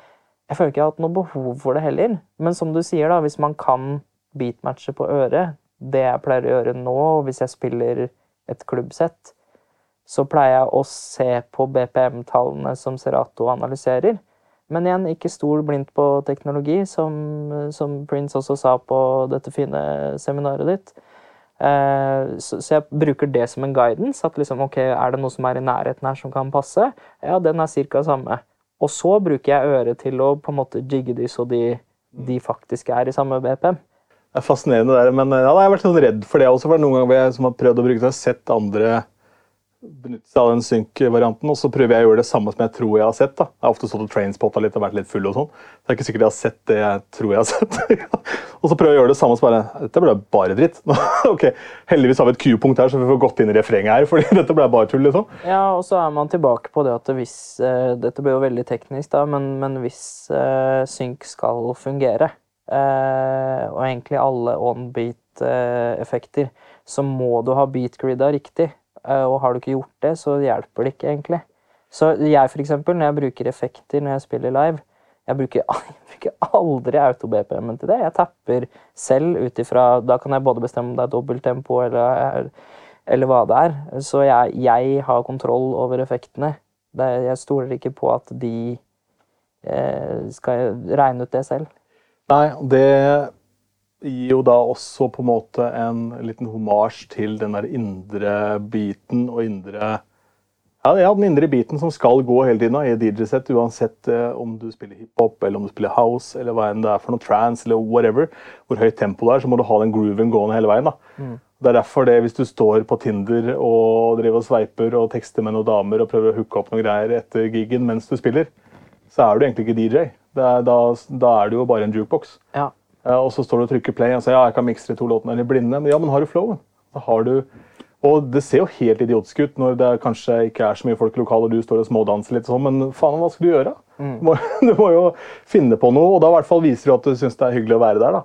Jeg føler ikke jeg har hatt noe behov for det heller. Men som du sier, da, hvis man kan beatmatche på øret, det jeg pleier å gjøre nå hvis jeg spiller et klubbsett, så pleier jeg å se på BPM-tallene som Serato analyserer. Men igjen, ikke stol blindt på teknologi, som, som Prince også sa på dette fine seminaret ditt. Eh, så, jeg bruker det som en guidance. At liksom, ok, er det noe som er i nærheten her som kan passe? Ja, den er ca. samme. Og så bruker jeg øret til å på en måte jigge de så de, de faktisk er i samme BPM. Det er fascinerende, der, men ja, jeg har vært sånn redd for det også. for Noen ganger jeg har prøvd å bruke det, har sett andre benytte seg av den synk-varianten, og så prøver jeg å gjøre det samme som jeg tror jeg har sett. da. Jeg har ofte stått og trainspotta litt og vært litt full og sånn. Så det er ikke sikkert jeg har sett det jeg tror jeg har sett. og så prøver jeg å gjøre det samme, som bare Dette ble bare dritt. ok, Heldigvis har vi et Q-punkt her, så vi får gått inn i refrenget her, fordi dette ble bare tull, liksom. Ja, og så er man tilbake på det at hvis uh, Dette blir jo veldig teknisk, da, men, men hvis uh, synk skal fungere, uh, og egentlig alle on-beat-effekter, så må du ha beat-grida riktig. Eh, og har du ikke gjort det, så hjelper det ikke egentlig. Så jeg, for eksempel, når jeg bruker effekter når jeg spiller live Jeg bruker, jeg bruker aldri auto-BPM-en til det. Jeg tapper selv ut ifra Da kan jeg både bestemme om det er dobbelttempo eller, eller hva det er. Så jeg, jeg har kontroll over effektene. Det, jeg stoler ikke på at de eh, skal regne ut det selv. Nei, det gir jo da også på en måte en liten homasj til den der indre biten og indre ja, ja, den indre biten som skal gå hele tiden i DJ-sett, uansett eh, om du spiller hiphop, eller om du spiller house, eller hva enn det er for noe trance, eller whatever. Hvor høyt tempo det er, så må du ha den grooven gående hele veien. da. Mm. Det er derfor det, hvis du står på Tinder og driver og sveiper og tekster med noen damer og prøver å hooke opp noen greier etter gigen mens du spiller, så er du egentlig ikke DJ. Er, da, da, er du jo bare en jukebox. Ja. Og så står du og trykker play og sier ja, jeg kan mikse de to låtene eller blinde. Men ja, men har du flowen? Da har du og det ser jo helt idiotisk ut når det kanskje ikke er så mye folk i lokalet og du står og smådanser litt sånn, men faen, hva skal du gjøre? Mm. Du, må, du, må, jo finne på noe, og da i hvert fall viser du at du syns det er hyggelig å være der. da.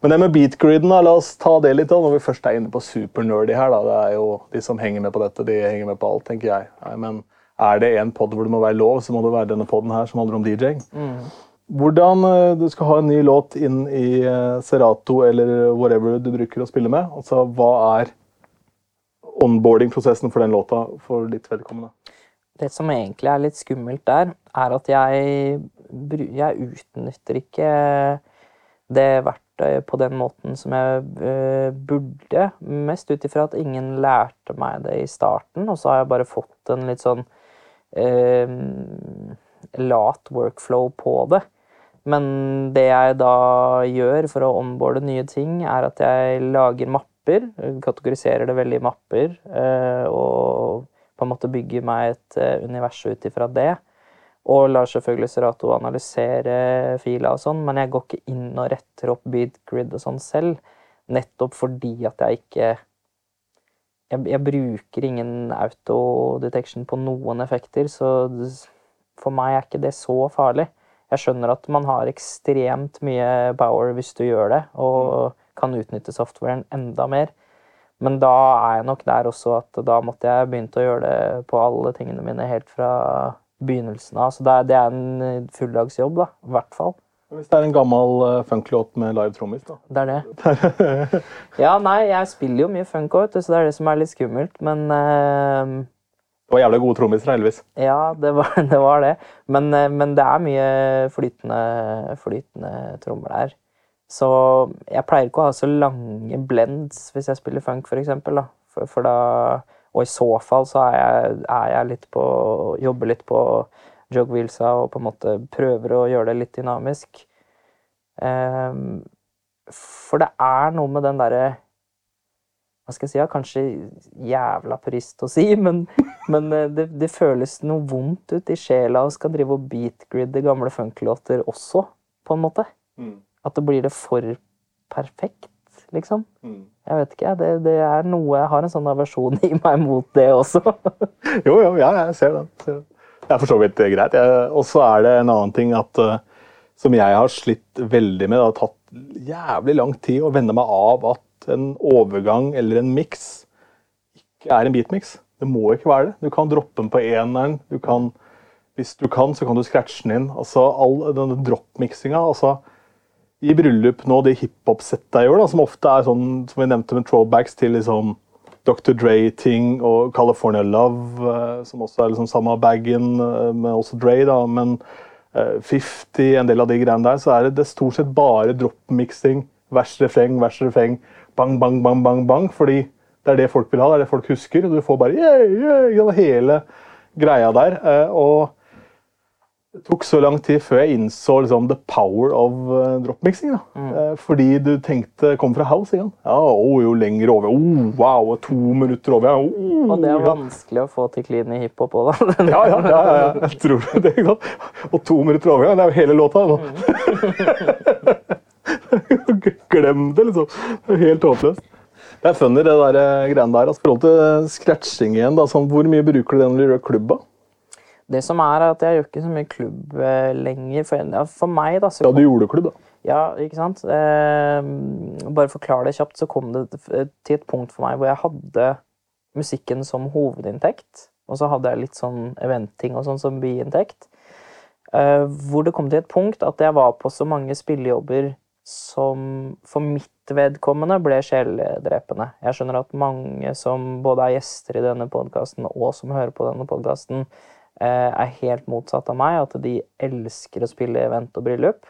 Men det med beatgriden, la oss ta det litt da, når vi først er inne på supernerdy her. da, det er jo De som henger med på dette, de henger med på alt, tenker jeg. Nei, men er det en pod hvor det må være lov, så må det være denne poden her som handler om DJ-ing. Mm. Hvordan eh, du skal ha en ny låt inn i eh, Serato eller whatever du bruker å spille med. Altså, Hva er onboarding-prosessen for den låta for ditt vedkommende? Det som egentlig er litt skummelt der, er at jeg, jeg utnytter ikke det verktøyet på den måten som jeg uh, burde. Mest ut ifra at ingen lærte meg det i starten, og så har jeg bare fått en litt sånn eh, lat workflow på det. Men det jeg da gjør for å omboarde nye ting, er at jeg lager mapper. Kategoriserer det veldig i mapper. Eh, og på en måte bygger meg et eh, univers ut ifra det. Og lar selvfølgelig Serato analysere fila og sånn, men jeg går ikke inn og retter opp beatgrid og sånn selv. Nettopp fordi at jeg ikke jeg, jeg bruker ingen autodetection på noen effekter, så for meg er ikke det så farlig. Jeg skjønner at man har ekstremt mye power hvis du gjør det, og kan utnytte softwaren enda mer. Men da er jeg nok der også at da måtte jeg begynt å gjøre det på alle tingene mine helt fra begynnelsen av. Så det er, det er en fulldagsjobb, da. I hvert fall. Hvis det er en gammel uh, funklåt med live trommis, da? Det er det. ja, nei, jeg spiller jo mye funk òg, så det er det som er litt skummelt. Men uh, var jævlig gode trommiser, heldigvis. Ja, det var det. Var det. Men, eh, men, det er mye flytende, flytende trommer der. Så jeg pleier ikke å ha så lange blends hvis jeg spiller funk, for eksempel. For, for og i så fall så er jeg, er jeg litt på Jobber litt på jog wheelsa og på en måte prøver å gjøre det litt dynamisk. Um, for det er noe med den derre hva skal jeg si, ja, kanskje jævla purist å si, men, men eh, det, det, føles noe vondt ut i sjela å skal drive og beatgridde gamle funklåter også, på en måte. Mm. At det blir det for perfekt, liksom. Mm. Jeg vet ikke, det, det, er noe Jeg har en sånn aversjon i meg mot det også. jo, jo, ja, jeg ser den. Det er for så vidt greit. Og så er det en annen ting at uh, som jeg har slitt veldig med. Det har tatt jævlig lang tid å venne meg av at en overgang eller en miks ikke er en beatmix. Det må ikke være det. Du kan droppe den på eneren. Du kan, hvis du kan, så kan du scratche den inn. Altså, all denne droppmiksinga altså, I bryllup nå, de hiphop-setta jeg gjør, da, som ofte er sånn som vi nevnte med throwbacks til liksom Dr. Dre-ting og California Love, eh, som også er liksom samme bagen eh, med også Dre, da, men eh, 50, en del av de greiene der, så er det, det stort sett bare drop-miksing. Vers, refreng, vers, refreng. Bang, bang, bang, bang, bang. Fordi det er det folk vil ha, det er det folk husker. Og du får bare yeah, yeah, hele greia der. Eh, og det tok så lang tid før jeg innså liksom, the power of uh, dropmixing. da. Eh, fordi du tenkte Kom fra house igjen. Ja, oh, jo lenger over. Oh, wow, to minutter over. Oh, Og det er vanskelig å få til clean i hiphop òg, da. Ja, ja, ja, ja. Jeg tror det. ikke sant? Og to minutter overgang, det er jo hele låta. Da. Glem det, liksom. Det er helt håpløst. Det er funny, det der eh, greiene der. Altså, I forhold til scratching igjen, da, sånn, hvor mye bruker du det når du gjør klubba? Det som er at jeg gjør ikke så mye klubb eh, lenger. For, ja, for meg, da så Ja, du gjorde klubb, da. Ja, ikke sant? Eh, bare forklare det kjapt, så kom det til et punkt for meg hvor jeg hadde musikken som hovedinntekt. Og så hadde jeg litt sånn eventing og sånn som biinntekt. Eh, hvor det kom til et punkt at jeg var på så mange spillejobber som for mitt vedkommende ble sjeldrepende. Jeg skjønner at mange som både er gjester i denne podkasten og som hører på denne podkasten, eh, er helt motsatt av meg. At de elsker å spille event og bryllup.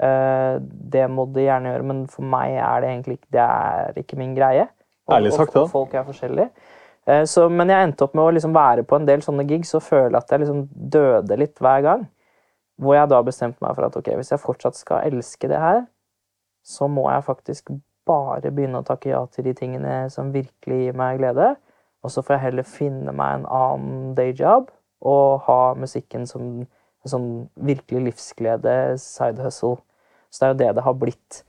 Eh, det må de gjerne gjøre, men for meg er det egentlig ikke, det er ikke min greie. Og, Ærlig sagt, da. folk er forskjellige. Eh, Så, men jeg endte opp med å liksom være på en del sånne gigs og føle at jeg liksom døde litt hver gang. Hvor jeg da bestemte meg for at ok, hvis jeg fortsatt skal elske det her, så må jeg faktisk bare begynne å takke ja til de tingene som virkelig gir meg glede. Og så får jeg heller finne meg en annen dayjob og ha musikken som en sånn virkelig livsglede, side hustle. Så det er jo det det har blitt.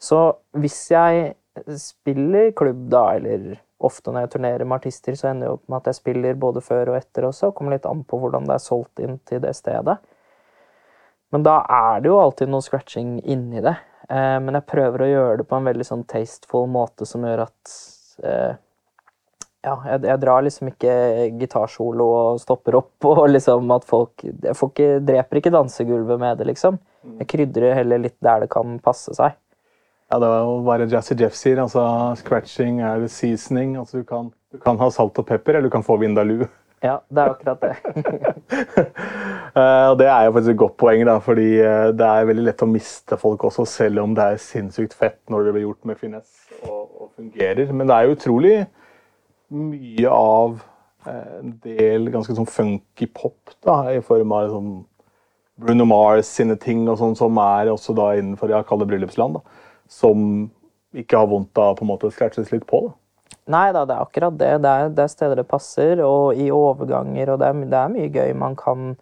Så hvis jeg spiller klubb, da, eller ofte når jeg turnerer med artister, så ender det opp med at jeg spiller både før og etter også. Kommer litt an på hvordan det er solgt inn til det stedet. Men da er det jo alltid noe scratching inni det. Eh, men jeg prøver å gjøre det på en veldig sånn tasteful måte som gjør at eh, Ja, jeg, jeg drar liksom ikke gitarsolo og stopper opp og liksom at folk Jeg får ikke, dreper ikke dansegulvet med det, liksom. Jeg krydrer heller litt der det kan passe seg. Ja, det var jo bare Jazzy Jeff sier. altså Scratching er seasoning. altså Du kan, du kan ha salt og pepper, eller du kan få vindaloo. Ja, det er akkurat det. Eh, og Det er jo faktisk et godt poeng, da, fordi eh, det er veldig lett å miste folk også, selv om det er sinnssykt fett når det blir gjort med finesse og, og fungerer. Men det er jo utrolig mye av eh, en del ganske sånn funky pop, da, i form av sånn Bruno Mars sine ting og sånn, som er også da innenfor ja, kall det bryllupsland, da, som ikke har vondt av på en måte å scratches litt på. da. Nei da, det er akkurat det. Det er, det er steder det passer, og i overganger, og det er, det er mye gøy man kan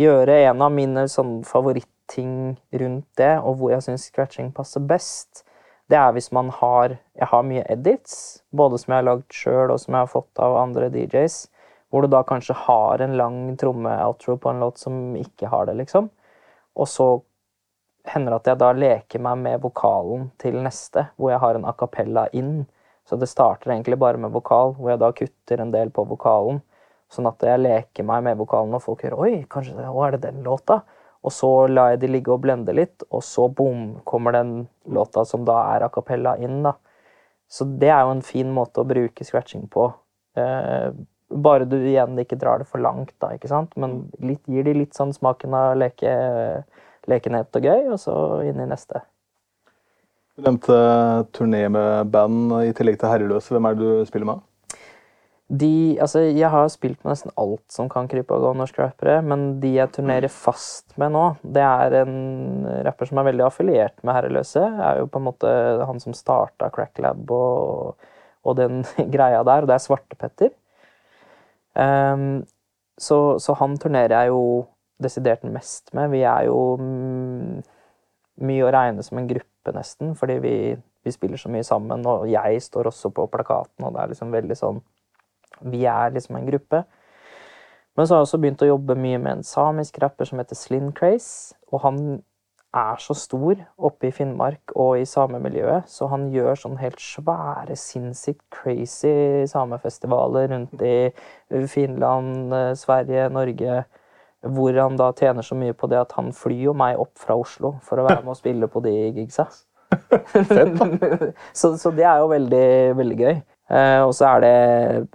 gjøre. En av mine sånn favoritting rundt det, og hvor jeg syns scratching passer best, det er hvis man har Jeg har mye edits, både som jeg har lagd sjøl, og som jeg har fått av andre DJs, hvor du da kanskje har en lang tromme-outro på en låt som ikke har det, liksom. Og så hender det at jeg da leker meg med vokalen til neste, hvor jeg har en a cappella inn. Så det starter egentlig bare med vokal, hvor jeg da kutter en del på vokalen. Sånn at jeg leker meg med vokalen, og folk hører 'oi, kanskje det, å, er det den låta?' Og så lar jeg de ligge og blende litt, og så bom, kommer den låta som da er a cappella inn. da. Så det er jo en fin måte å bruke scratching på. Eh, bare du igjen ikke drar det for langt, da, ikke sant? men litt, gir de litt sånn smaken av leke, lekenhet og gøy, og så inn i neste. Du nevnte turné med band i tillegg til Herreløse. Hvem er det du spiller med? De, altså, jeg har spilt med nesten alt som kan krype og gå norske rappere, men de jeg turnerer fast med nå, det er en rapper som er veldig affiliert med Herreløse. Er jo på en måte han som starta Cracklab og, og den greia der, og det er Svartepetter. Um, så, så han turnerer jeg jo desidert mest med. Vi er jo mm, mye å regne som en gruppe, nesten, fordi vi, vi spiller så mye sammen, og jeg står også på plakaten, og det er liksom veldig sånn vi er liksom en gruppe. Men så har jeg også begynt å jobbe mye med en samisk rapper som heter Slin Craze. Og han er så stor oppe i Finnmark og i samemiljøet, så han gjør sånn helt svære, sinnssykt crazy samefestivaler rundt i Finland, eh, Sverige, Norge. Hvor han da tjener så mye på det at han flyr jo meg opp fra Oslo for å være med og spille på de gigsa. så, så det er jo veldig, veldig gøy. Eh, og så er det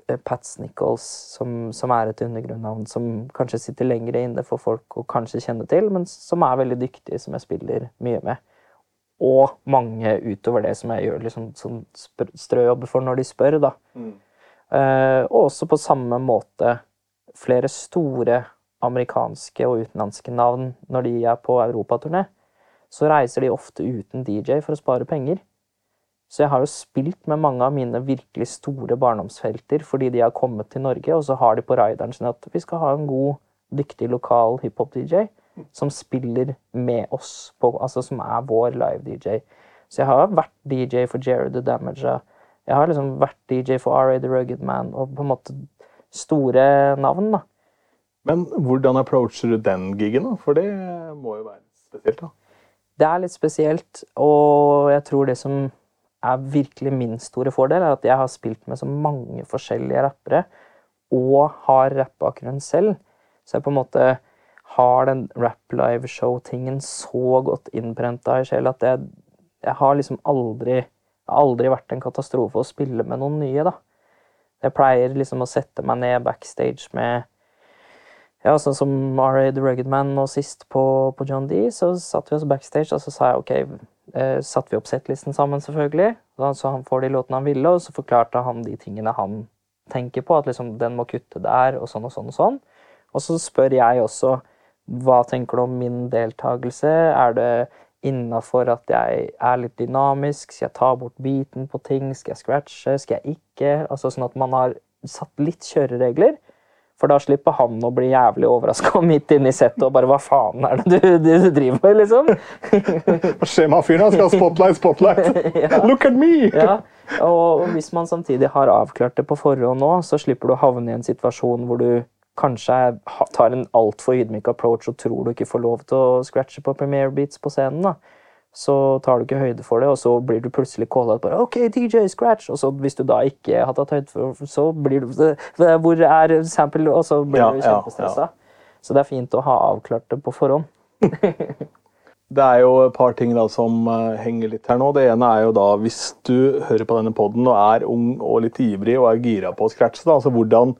eh, Pats Nichols, som, som er et undergrunnavn som kanskje sitter lenger inne for folk å kanskje kjenne til, men som er veldig dyktig, som jeg spiller mye med. Og mange utover det som jeg gjør liksom, sånn strøjobber for når de spør, da. Eh, og også på samme måte flere store amerikanske og utenlandske navn når de er på europaturné. Så reiser de ofte uten DJ for å spare penger. Så jeg har jo spilt med mange av mine virkelig store barndomsfelter fordi de har kommet til Norge, og så har de på rideren sin at vi skal ha en god, dyktig lokal hiphop-DJ som spiller med oss, på, altså som er vår live-DJ. Så jeg har vært DJ for Jared the Damager. Jeg har liksom vært DJ for RA The Rugged Man, og på en måte store navn, da. Men hvordan approacher du den gigen, da? For det må jo være spesielt, da. Det er litt spesielt, og jeg tror det som er virkelig min store fordel, er at jeg har spilt med så mange forskjellige rappere, og har rappbakgrunn selv. Så jeg på en måte har den rap live show-tingen så godt innprenta i sjela at jeg, jeg har liksom aldri aldri vært en katastrofe å spille med noen nye, da. Jeg pleier liksom å sette meg ned backstage med ja, sånn som R.A. The Rugged Man nå sist på, på John D, så satt vi oss backstage, og så sa jeg OK eh, Satte vi opp settlisten sammen, selvfølgelig, så han får de låtene han ville, og så forklarte han de tingene han tenker på, at liksom den må kutte der, og sånn og sånn og sånn. Og så spør jeg også hva tenker du om min deltakelse? Er det innafor at jeg er litt dynamisk? Skal jeg ta bort biten på ting? Skal jeg scratche? Skal jeg ikke? Altså Sånn at man har satt litt kjøreregler. For da slipper han å bli jævlig overraska midt inne i settet og bare Hva faen er det du, du, du driver med, liksom? Hva skjer med fyren? Han skal ha spotlight, spotlight! Ja. Look at me! Ja, og hvis man samtidig har avklart det på forhånd nå, så slipper du å havne i en situasjon hvor du kanskje tar en altfor ydmyk approach og tror du ikke får lov til å scratche på premiere beats på scenen. da. Så tar du ikke høyde for det, og så blir du plutselig calla bare OK, DJ, scratch! Og så hvis du da ikke har tatt høyde for det, så blir du Hvor er sample? Og så blir Ja, du ja, ja. Så det er fint å ha avklart det på forhånd. Det er jo et par ting da som eh, henger litt her nå. Det ene er jo da hvis du hører på denne poden og er ung og litt ivrig og er gira på å scratche, da, altså hvordan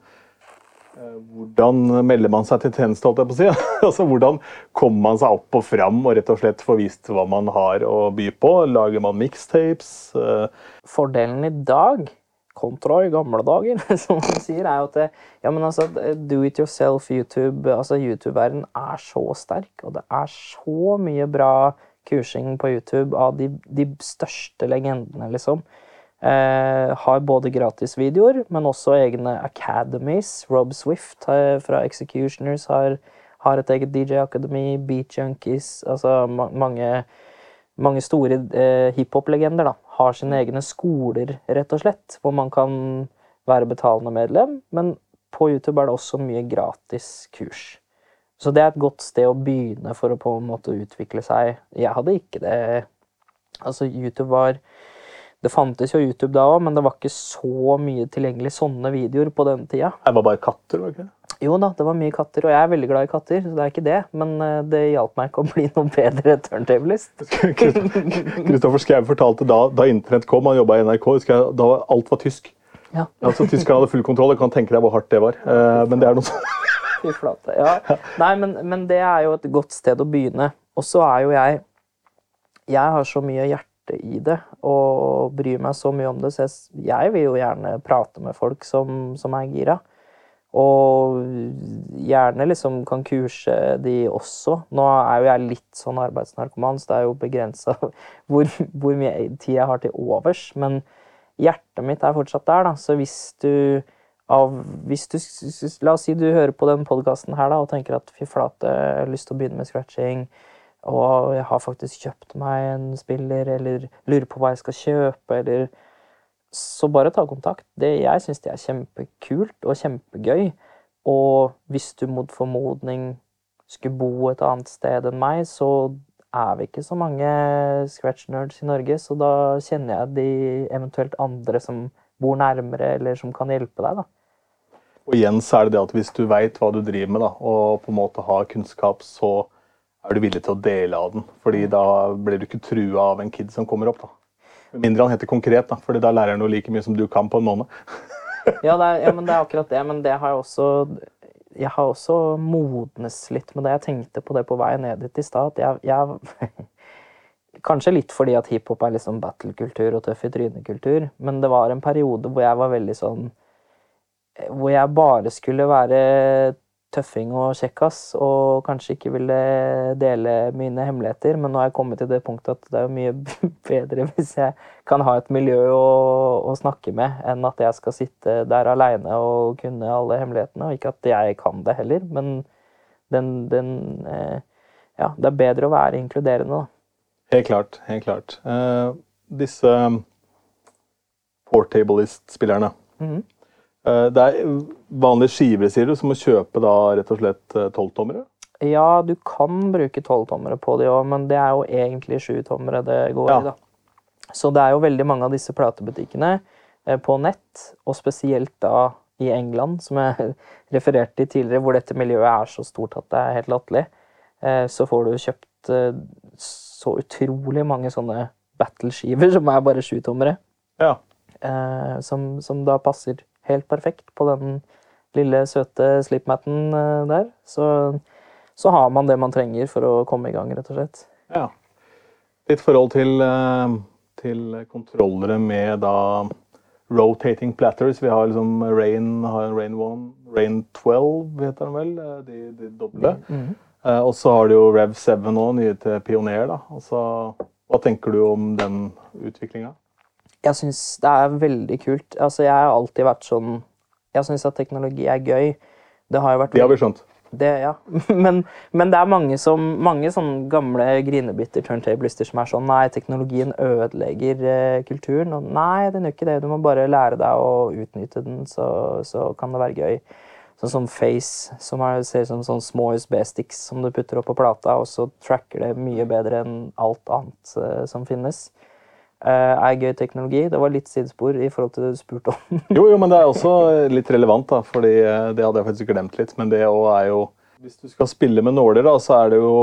hvordan melder man seg til tjeneste, holdt jeg på å si? altså, hvordan kommer man seg opp og fram og rett og slett får vist hva man har å by på? Lager man mixtapes? Eh, Fordelen i dag, kontra i gamle dager, som man sier, er jo at det, ja, men altså, do it yourself YouTube altså YouTube-verden er så sterk, og det er så mye bra kursing på YouTube av de, de største legendene, liksom. Eh, har både gratisvideoer, men også egne academies. Rob Swift eh, fra Executioners har, har et eget DJ-akademi. Beat Junkies Altså ma mange mange store eh, hiphop-legender har sine egne skoler, rett og slett, hvor man kan være betalende medlem, men på YouTube er det også mye gratis kurs. Så det er et godt sted å begynne for å på en måte utvikle seg. Jeg hadde ikke det Altså, YouTube var Det fantes jo YouTube da òg, men det var ikke så mye tilgjengelig sånne videoer på den tida. det var bare katter, var det ikke? Jo da, det var mye katter, og jeg er veldig glad i katter, så det er ikke det. Men eh, det hjalp meg ikke å bli noe bedre turntablist. Kristoffer Schau fortalte da, da internett kom, han jobba i NRK, jeg, da var alt var tysk. Ja. Altså, Tyskerne hadde full kontroll. Jeg kan tenke deg hvor hardt det var. Eh, men det er noe sånt. Fy flate. Ja. Nei, men, men det er jo et godt sted å begynne. Og så er jo jeg Jeg har så mye hjerte i det og bryr meg så mye om det, så jeg, jeg vil jo gjerne prate med folk som, som er gira. Og gjerne liksom kan kurse de også. Nå er jo jeg litt sånn arbeidsnarkoman, så det er jo begrensa hvor, hvor mye tid jeg har til overs. Men hjertet mitt er fortsatt der, da. Så hvis du av hvis du, La oss si du hører på den podkasten her da, og tenker at fy flate, jeg har lyst til å begynne med scratching, og jeg har faktisk kjøpt meg en spiller, eller lurer på hva jeg skal kjøpe, eller Så bare ta kontakt. Det, jeg syns det er kjempekult og kjempegøy. Og hvis du mot formodning skulle bo et annet sted enn meg, så er vi ikke så mange scratch-nerds i Norge, så da kjenner jeg de eventuelt andre som bor nærmere, eller som kan hjelpe deg, da. Og igjen så er det det at hvis du veit hva du driver med, da, og på en måte har kunnskap, så er du villig til å dele av den. Fordi da blir du ikke trua av en kid som kommer opp. da. Mindre han heter konkret, da, fordi da lærer han jo like mye som du kan på en måned. Ja, er, ja, men det er akkurat det. Men det har jeg også Jeg har også modnes litt med det. Jeg tenkte på det på vei ned dit i stad. Kanskje litt fordi at hiphop er liksom battlekultur og tøff i trynet-kultur, men det var en periode hvor jeg var veldig sånn Hvor jeg bare skulle være tøffing og kjekkas, og kanskje ikke ville dele mine hemmeligheter. Men nå har jeg kommet til det punktet at det er mye bedre hvis jeg kan ha et miljø å, å snakke med, enn at jeg skal sitte der aleine og kunne alle hemmelighetene. Og ikke at jeg kan det heller, men den, den eh, Ja, det er bedre å være inkluderende, da. Helt klart. Helt klart. Uh, disse portablist-spillerne mm uh, Det er vanlige skiver, sier du, som må kjøpe da rett og slett tolvtommere? Ja, du kan bruke tolvtommere på de òg, men det er jo egentlig sjutommere det går Ja. i, da. Så det er jo veldig mange av disse platebutikkene eh, på nett, og spesielt da i England, som jeg refererte til tidligere, hvor dette miljøet er så stort at det er helt latterlig, eh, så får du kjøpt eh, så utrolig mange sånne battle-skiver som er bare sjutommere, Ja. eh, som, som da passer helt perfekt på den lille, søte slipmaten eh, der. Så, så har man det man trenger for å komme i gang, rett og slett. ja. Ditt forhold til, uh, til kontrollere med da rotating platters. Vi har liksom Rain, har en Rain 1, Rain 12 heter den vel, eh, de, de doble. Eh, og så har du jo Rev 7 nå, nye til Pioner. da. Altså, hva tenker du om den utviklinga? Jeg syns det er veldig kult. Altså, jeg har alltid vært sånn Jeg syns at teknologi er gøy. Det har jo vært Det har vi skjønt. Det, ja. men, men det er mange, som, mange sånn gamle grinebitter turntablister som er sånn Nei, teknologien ødelegger eh, kulturen. Og nei, den gjør ikke det. Du må bare lære deg å utnytte den, så, så kan det være gøy. Sånn som Face, som er, ser ut som sånn små USB-sticks som du putter opp på plata, og så tracker det mye bedre enn alt annet eh, som finnes. Eh, er gøy teknologi. Det var litt sidespor i forhold til det du spurte om. Jo, jo, men det er også litt relevant, da, fordi eh, det hadde jeg faktisk glemt litt. Men det også er jo Hvis du skal spille med nåler, da, så er det jo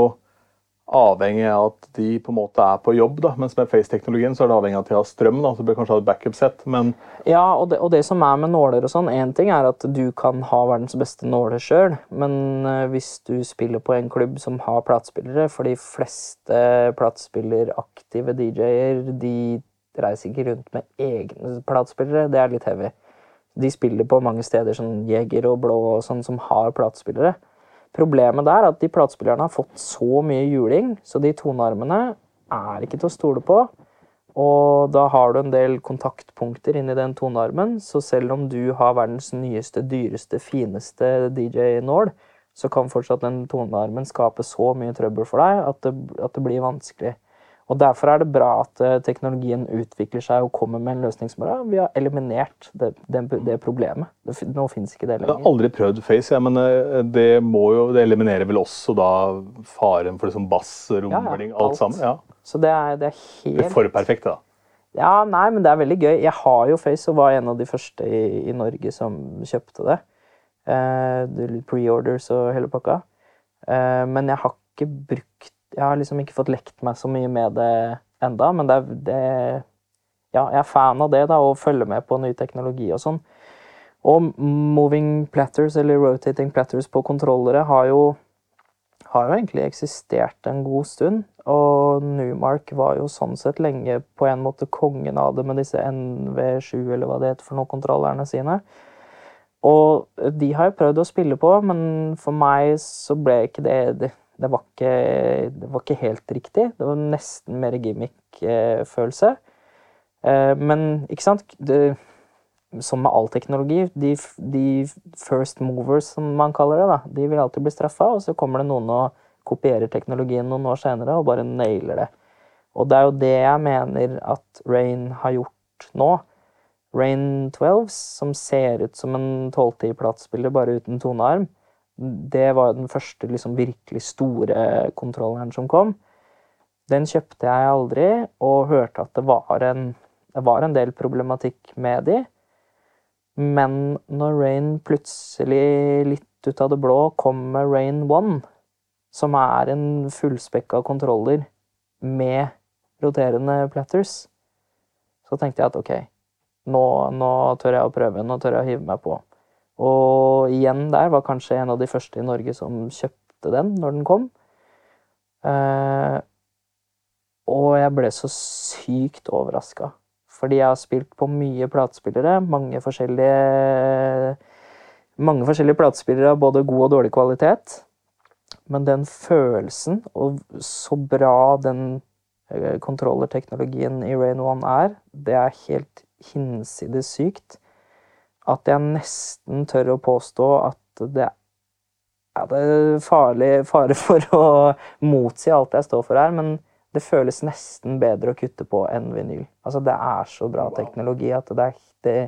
avhengig av at de på en måte er på jobb. da, Mens med face-teknologien så er det avhengig av at de har strøm. da, så bør kanskje ha et backup-sett, men Ja, og det, og det som er med nåler og sånn, én ting er at du kan ha verdens beste nåler sjøl, men eh, hvis du spiller på en klubb som har platespillere For de fleste platespilleraktive DJ-er, de reiser ikke rundt med egne platespillere. Det er litt heavy. De spiller på mange steder, sånn Jeger og Blå og sånn, som har platespillere. Problemet der er at de platespillerne har fått så mye juling, så de tonearmene er ikke til å stole på. Og da har du en del kontaktpunkter inni den tonearmen, så selv om du har verdens nyeste, dyreste, fineste DJ-nål, så kan fortsatt den tonearmen skape så mye trøbbel for deg at det, at det blir vanskelig. Og Derfor er det bra at eh, teknologien utvikler seg og kommer med en løsning som er ja, vi har eliminert det, det, det problemet. Det, nå fins ikke det lenger. jeg har aldri prøvd face. Ja, men eh, det må jo, det eliminerer vel også da faren for liksom bass, rumling, alt. alt. sammen. Ja, Så det er, det er Det er for perfekt, da. Ja, nei, men det er veldig gøy. Jeg har jo Face og var en av de første i, i Norge som kjøpte det. Eh, er Pre-orders og hele pakka. Eh, men jeg har ikke brukt Jeg har liksom ikke fått lekt meg så mye med det enda, men det det, Ja, jeg er fan av det, da, og følger med på ny teknologi og sånn. Og moving platters, eller rotating platters på kontrollere, har jo har jo egentlig eksistert en god stund. Og Newmark var jo sånn sett lenge på en måte kongen av det med disse NV7, eller hva det heter for noen kontrollerne sine. Og de har jeg prøvd å spille på, men for meg så ble ikke Det, det, var, ikke, det var ikke helt riktig. Det var nesten mer gimmick-følelse. Eh, Men ikke sant det, Som med all teknologi, de, de first movers, som man kaller det, da, de vil alltid bli straffa, og så kommer det noen og kopierer teknologien noen år senere og bare nailer det. Og det er jo det jeg mener at Rain har gjort nå. Rain 12, som ser ut som en 12-10-platespiller bare uten tonearm, det var den første liksom, virkelig store kontrolleren som kom. Den kjøpte jeg aldri, og hørte at det var en, det var en del problematikk med de. Men når Rain plutselig, litt ut av det blå, kom med Rain 1, som er en fullspekka kontroller med roterende platters, Så tenkte jeg at ok, nå, nå tør jeg å prøve, nå tør jeg å hive meg på. Og igjen der var kanskje en av de første i Norge som kjøpte den når den kom. Eh, og jeg ble så sykt overraska. Fordi jeg har spilt på mye platespillere, mange forskjellige mange forskjellige platespillere av både god og dårlig kvalitet. Men den følelsen, og så bra den eh, kontrollerteknologien i Rain One er, det er helt hinsides sykt. At jeg nesten tør å påstå at det er farlig, fare for å motsi alt jeg står for her, men det føles nesten bedre å kutte på enn vinyl. Altså, det er så bra teknologi at det er det,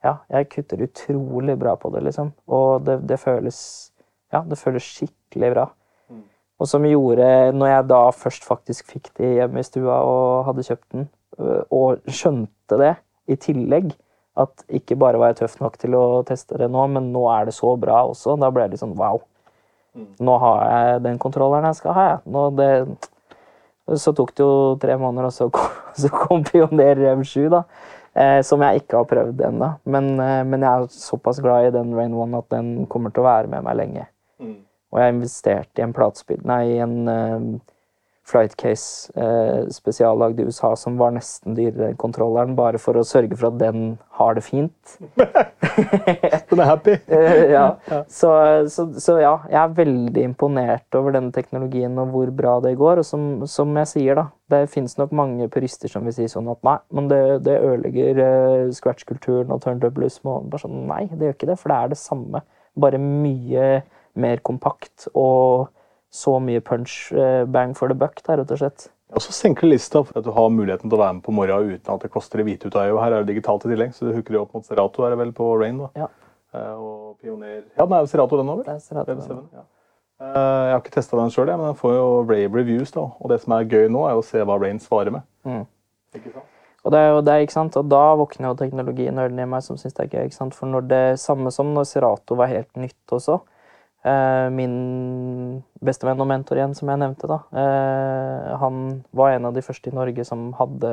Ja, jeg kutter utrolig bra på det, liksom. Og det, det føles Ja, det føles skikkelig bra. Og som gjorde, når jeg da først faktisk fikk det hjemme i stua og hadde kjøpt den, øh, og skjønte det i tillegg, at ikke bare var jeg tøff nok til å teste det nå, men nå er det så bra også, da ble jeg litt sånn wow. Nå har jeg den kontrolleren jeg skal ha, jeg. Så tok det jo tre måneder, og så kom, så kom Pioner Rev 7, da. Eh, som jeg ikke har prøvd ennå. Men, eh, men jeg er såpass glad i den Rain One at den kommer til å være med meg lenge. Og jeg har investert i en platespill Nei, i en uh, flightcase uh, spesiallagd i USA som var nesten dyrere enn kontrolleren, bare for å sørge for at den har det fint. Den er happy. Eh, ja. Så, så, så ja, jeg er veldig imponert over denne teknologien og hvor bra det går. Og som, som jeg sier, da, det fins nok mange purister som vil si sånn at nei, men det, det ødelegger eh, scratch-kulturen og turntablisme. Og bare sånn, nei, det gjør ikke det, for det er det samme. Bare mye mer kompakt og så mye punch uh, bang for the buck, der, rett og slett. Og så senker det lista for at du har muligheten til å være med på morgenen uten at det koster det hvite ut av øyet. Her er det digitalt i tillegg, så du hooker det opp mot Serato er det vel på Rain. da. Ja. Eh, og Pioner Ja, den er jo Serato, den over? Det er Serato, 7, ja. Eh, Jeg har ikke testa den sjøl, men den får jo rave reviews. da. Og det som er gøy nå, er å se hva Rain svarer med. Mm. Ikke sant? Og det er jo det, ikke sant? Og da våkner jo teknologinørden i meg som syns det er gøy. ikke sant? For når det samme som når Serato var helt nytt også. Eh, min bestevenn og mentor igjen, som jeg nevnte, da. Eh, han var en av de første i Norge som hadde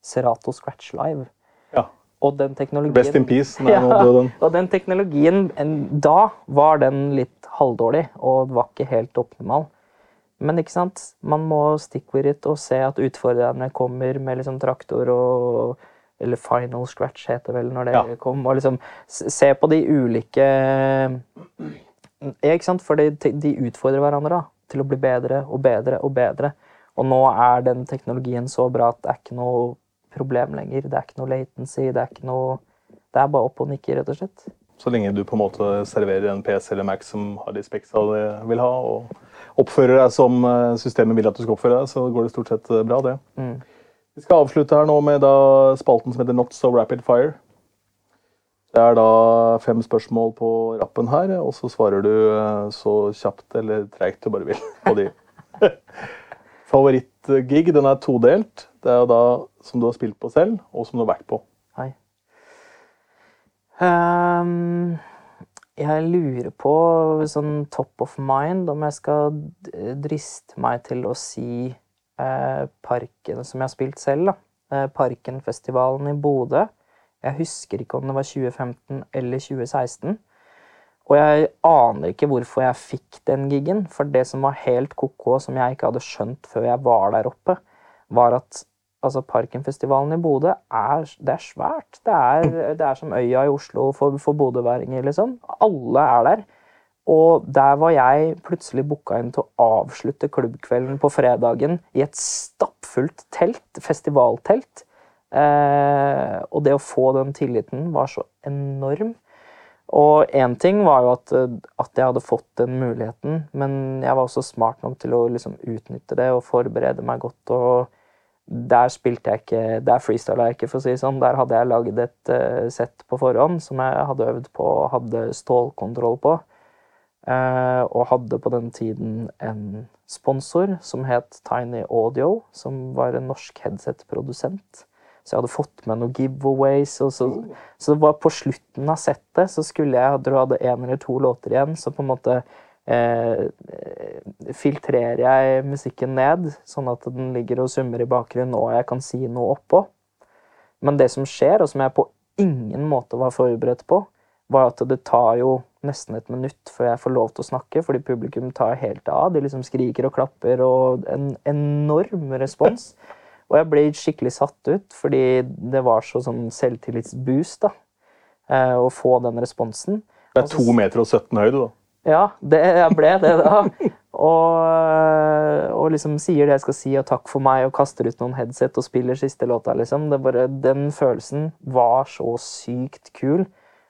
Serato Scratch Live. Ja. Og den teknologien Best in peace. Er Ja, den. Og den teknologien, en, da var den litt halvdårlig, og var ikke helt optimal. Men ikke sant? man må stick with it og se at utfordrerne kommer med liksom traktor og Eller final scratch, heter det vel når det Ja. kom. Og liksom se på de ulike Ja, ikke sant? For de, de utfordrer hverandre da, til å bli bedre og bedre og bedre. Og nå er den teknologien så bra at det er ikke noe problem lenger. Det er ikke noe latency, det er ikke noe Det er bare opp og nikke, rett og slett. Så lenge du på en måte serverer en PC eller Mac som har de speksa du vil ha, og oppfører deg som eh, systemet vil at du skal oppføre deg, så går det stort sett eh, bra, det. Mm. Vi skal avslutte her nå med da spalten som heter Not So Rapid Fire. Det er da fem spørsmål på rappen her, og så svarer du eh, så kjapt eller treigt du bare vil på de. Favorittgig, den er todelt. Det er da som du har spilt på selv, og som du har vært på. Hei. Um, jeg lurer på, sånn top of mind, om jeg skal driste meg til å si eh, Parken, som jeg har spilt selv. da. Eh, Parkenfestivalen i Bodø. Jeg husker ikke om det var 2015 eller 2016. Og jeg aner ikke hvorfor jeg fikk den gigen, for det som var helt ko-ko, som jeg ikke hadde skjønt før jeg var der oppe, var at altså, Parkenfestivalen i Bodø er, er svært. Det er, det er som øya i Oslo for, for bodøværinger, liksom. Alle er der. Og der var jeg plutselig booka inn til å avslutte klubbkvelden på fredagen i et stappfullt telt, festivaltelt. Eh, og det å få den tilliten var så enorm. Og én ting var jo at, eh, at jeg hadde fått den muligheten, men jeg var også smart nok til å liksom utnytte det og forberede meg godt. og der spilte jeg ikke Der freestyla jeg ikke, for å si det sånn. Der hadde jeg laget et uh, sett på forhånd som jeg hadde øvd på og hadde stålkontroll på. Uh, og hadde på den tiden en sponsor som het Tiny Audio, som var en norsk headset-produsent. Så jeg hadde fått med noen giveaways. Så, så det var på slutten av settet så skulle jeg, da hadde en eller to låter igjen, så på en måte eh, filtrerer jeg musikken ned, sånn at den ligger og summer i bakgrunnen, og jeg kan si noe oppå. Men det som skjer, og som jeg på ingen måte var forberedt på, var at det tar jo nesten et minutt før jeg får lov til å snakke, fordi publikum tar helt av. De liksom skriker og klapper, og en enorm respons. Og jeg ble skikkelig satt ut, fordi det var så sånn selvtillitsboost da, eh, å få den responsen. Det er 2 meter og 17 høyde, da. Ja, det, jeg ble det da. Og, og liksom sier det jeg skal si, og takk for meg, og kaster ut noen headset og spiller siste låta, liksom. Det bare, den følelsen var så sykt kul,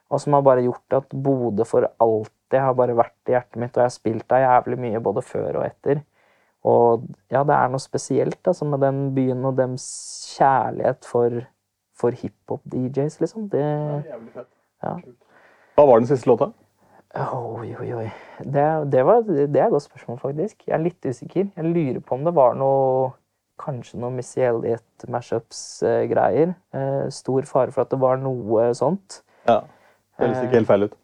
og som har bare gjort at Bodø for alltid har bare vært i hjertet mitt, og jeg har spilt der jævlig mye både før og etter. Og ja, det er noe spesielt altså, med den byen og dems kjærlighet for, for hiphop-DJs, liksom. Det, ja. Hva var den siste låta? Oi, oi, oi. Det, det, var, det er et godt spørsmål, faktisk. Jeg er litt usikker. Jeg lurer på om det var noe Kanskje noe Missy Elliot mashups-greier. Eh, stor fare for at det var noe sånt. Ja. Det Høres ikke helt feil ut.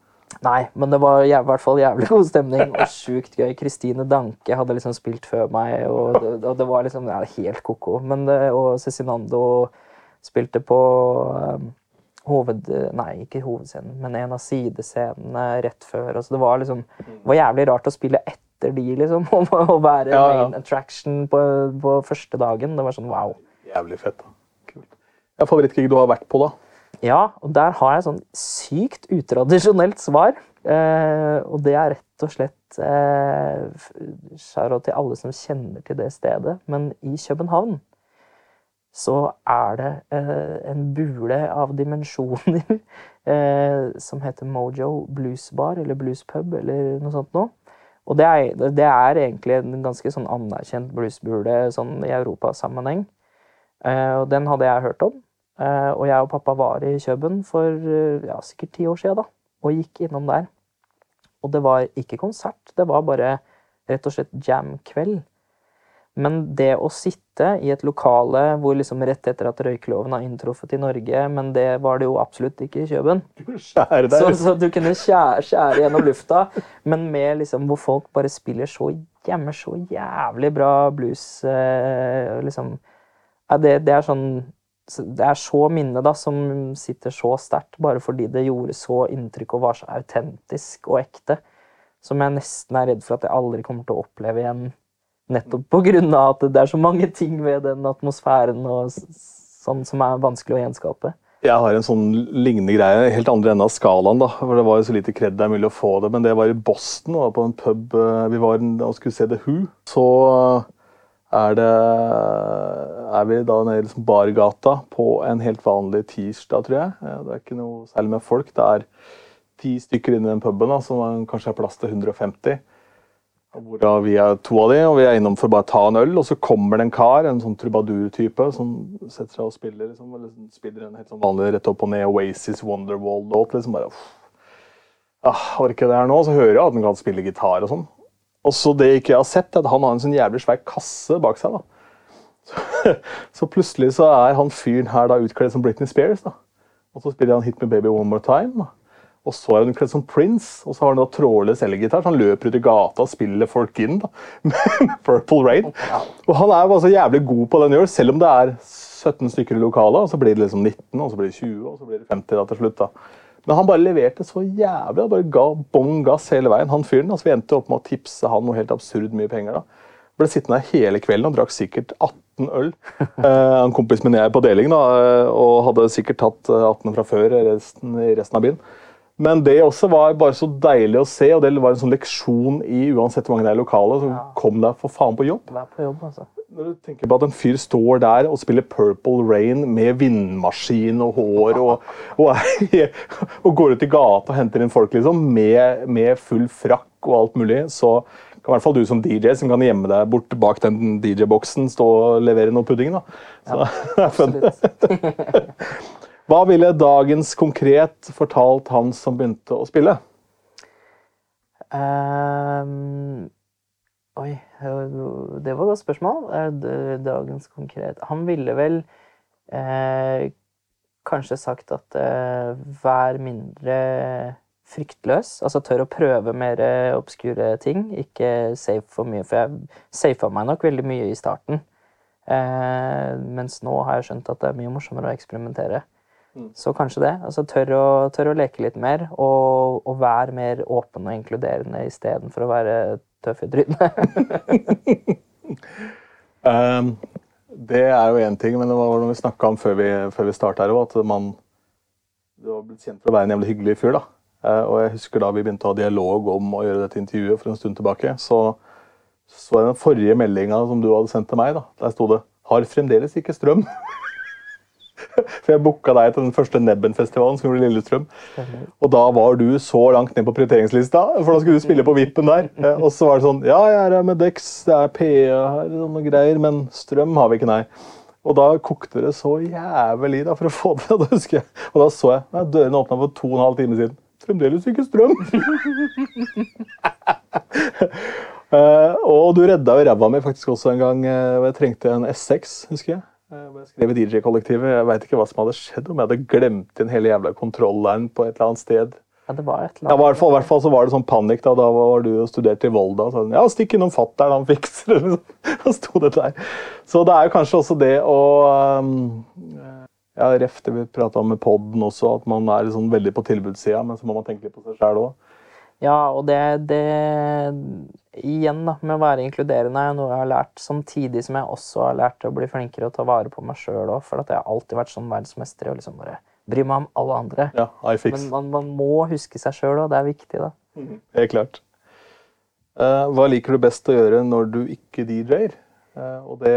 Nei, men det var i hvert fall jævlig god stemning og sjukt gøy. Kristine Danke hadde liksom spilt før meg, og det, og det var liksom ja, helt ko-ko. Og Cezinando spilte på um, hoved... Nei, ikke hovedscenen, men en av sidescenene rett før. Altså, det var liksom det var jævlig rart å spille etter de, liksom. Å være Ja, ja. main attraction på, på første dagen. Det var sånn wow. Jævlig fett. da. Kult. Ja, Favorittgig du har vært på, da? Ja, og der har jeg sånn sykt utradisjonelt svar. Eh, og det er rett og slett eh, til alle som kjenner til det stedet. Men i København så er det eh, en bule av dimensjoner eh, som heter Mojo Blues Bar, eller Blues Pub, eller noe sånt noe. Og det er, det er egentlig en ganske sånn anerkjent bluesbule sånn i europasammenheng. Eh, og den hadde jeg hørt om. Eh, og jeg og pappa var i Køben for eh, ja, sikkert ti år siden, da, og gikk innom der. Og det var ikke konsert, det var bare rett og slett jam-kveld. Men det å sitte i et lokale hvor liksom rett etter at røykeloven har inntruffet i Norge, men det var det jo absolutt ikke i Køben. Skjære Så, så du kunne skjære, skjære gjennom lufta, men med liksom hvor folk bare spiller så hjemme så jævlig bra blues. Eh, liksom. Ja, det, det er sånn Det er så minne da, som sitter så sterkt, bare fordi det gjorde så inntrykk og var så autentisk og ekte, som jeg nesten er redd for at jeg aldri kommer til å oppleve igjen. Nettopp av at det er så mange ting ved den atmosfæren og sånn som er vanskelig å gjenskape. Jeg har en sånn lignende greie, helt andre enden av skalaen. da, for Det var jo så lite kred det er mulig å få det. Men det var i Boston, og på en pub eh, vi var og skulle se The Who. Så er det er vi da nede i liksom bargata på en helt vanlig tirsdag, tror jeg. Det er ikke noe særlig med folk. Det er ti stykker inne i den puben, da, som kanskje har plass til 150. Og Hvorav vi er to av de, og vi er innom for bare å ta en øl. Og så kommer det en kar, en sånn trubadur-type, som setter seg og spiller. Liksom, eller spiller en helt sånn vanlig rett opp og ned Oasis Wonderwall-låt. liksom bare. Ah, orker det her nå? Så hører jeg at han kan spille gitar og sånn. Og så det ikke jeg har sett, er at han har en sånn jævlig svær kasse bak seg. da. Så, så plutselig så er han fyren her da utkledd som Britney Spears. da. Og så spiller han Hit Me Baby One More Time. da. Og så er han utkledd som Prince, og så har han da trådløs elgitar. Så han løper ut i gata og spiller folk inn da, med Purple Rain. Og han er jo så jævlig god på det han gjør, selv om det er 17 stykker i lokalet. Og så blir det liksom 19, og så blir det 20, og så blir det 50 da til slutt. da. Men han bare leverte så jævlig. Han bare ga bånn gass hele veien. Han fyren, altså Vi endte opp med å tipse han noe helt absurd mye penger. da. Ble sittende her hele kvelden og drakk sikkert 18 øl. Eh, en kompis min og jeg på deling, da, eh, og hadde sikkert tatt eh, 18 fra før resten, i resten av byen. Men det også var bare så deilig å se, og det var en sånn leksjon i uansett hvor mange det er i lokalet, så kom deg for faen på jobb. Vær på jobb, altså. Når du tenker på at en fyr står der og spiller Purple Rain med vindmaskin og hår og, og, og går ut i gata og henter inn folk liksom, med, med full frakk og alt mulig, så kan i hvert fall du som DJ som kan gjemme deg bort bak den DJ-boksen stå og levere noe pudding. da. Så, fun. Absolutt. Hva ville dagens konkret fortalt han som begynte å spille? Um, oi, det var et godt spørsmål. Dagens konkret Han ville vel eh, kanskje sagt at eh, vær mindre fryktløs. Altså tør å prøve mer obskure ting. Ikke safe for mye. For jeg safa meg nok veldig mye i starten. Eh, mens nå har jeg skjønt at det er mye morsommere å eksperimentere. Så kanskje det. altså Tør å, tør å leke litt mer, og, og være mer åpen og inkluderende istedenfor å være tøff i trynet. Um, det er jo én ting, men det var noe vi snakka om før vi, før vi starta her òg, at man Du har blitt kjent for å være en jævlig hyggelig fyr, da. Uh, og jeg husker da vi begynte å ha dialog om å gjøre dette intervjuet for en stund tilbake, så så jeg den forrige meldinga som du hadde sendt til meg. da. Der sto det 'Har fremdeles ikke strøm'. For jeg booka deg til den første Nebben-festivalen som gjorde Lillestrøm. Og da var du så langt ned på prioriteringslista, for da skulle du spille på vippen der. Eh, Og så var det sånn Ja, jeg er her med Dex, det er PA her og noe greier, men strøm har vi ikke, nei. Og da kokte det så jævlig da for å få det. Da husker jeg, og da så jeg ja, dørene åpna for to og en halv time siden. Fremdeles ikke strøm! uh, og du redda jo ræva mi faktisk også en gang. eh, Jeg trengte en S6, husker jeg. Jeg skrev i DJ-kollektivet. Jeg veit ikke hva som hadde skjedd, om jeg hadde glemt inn hele jævla kontrolleren på et eller annet sted. Ja, det var et eller Ja, i annet. hvert fall, i hvert fall så var det sånn panikk. Da Da var du og studerte i Volda. Og sånn, ja, stikk innom fatter'n, han fikser det. Så sto det der. Så det er jo kanskje også det å um, Ja, ref det vi prata om med poden også, at man er sånn veldig på tilbudssida, men så må man tenke litt på seg sjæl òg. Ja, og det, det Igjen, da, med å være inkluderende er noe jeg har lært, samtidig som jeg også har lært å bli flinkere og ta vare på meg sjøl òg. For at jeg har alltid vært sånn verdensmester å liksom bare bry meg om alle andre. Ja, I fix. Men man, man må huske seg sjøl òg, det er viktig, da. Helt klart. Uh, hva liker du best å gjøre når du ikke DJ-er? Uh, og det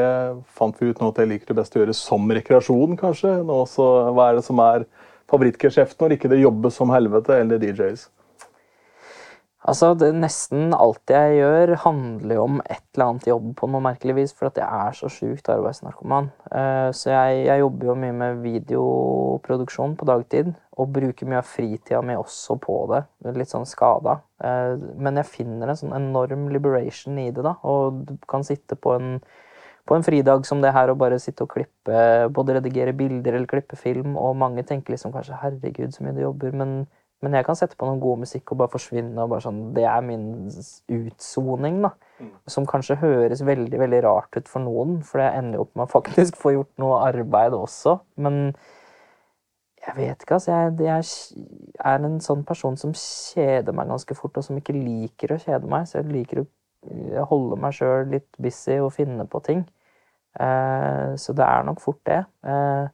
fant vi ut nå at jeg liker det best å gjøre som rekreasjon, kanskje. Nå så, hva er det som er favorittgeskjeften når ikke det jobbes som helvete eller DJs? Altså, det, Nesten alt jeg gjør, handler jo om et eller annet jobb på noe merkelig vis, for at jeg er så sjukt arbeidsnarkoman. Uh, så jeg, jeg jobber jo mye med videoproduksjon på dagtid, og bruker mye av fritida mi også på det. Litt sånn skada. Uh, men jeg finner en sånn enorm liberation i det, da. Og du kan sitte på en på en fridag som det her og bare sitte og klippe, både redigere bilder eller klippe film, og mange tenker liksom kanskje 'herregud, så mye du jobber', men men jeg kan sette på noen god musikk og bare forsvinne. og bare sånn, Det er min utsoning, da. Som kanskje høres veldig veldig rart ut for noen, for jeg ender opp med å faktisk få gjort noe arbeid også. Men jeg vet ikke, altså. Jeg, jeg er en sånn person som kjeder meg ganske fort, og som ikke liker å kjede meg. Så jeg liker å holde meg sjøl litt busy og finne på ting. Eh, så det er nok fort det. Eh,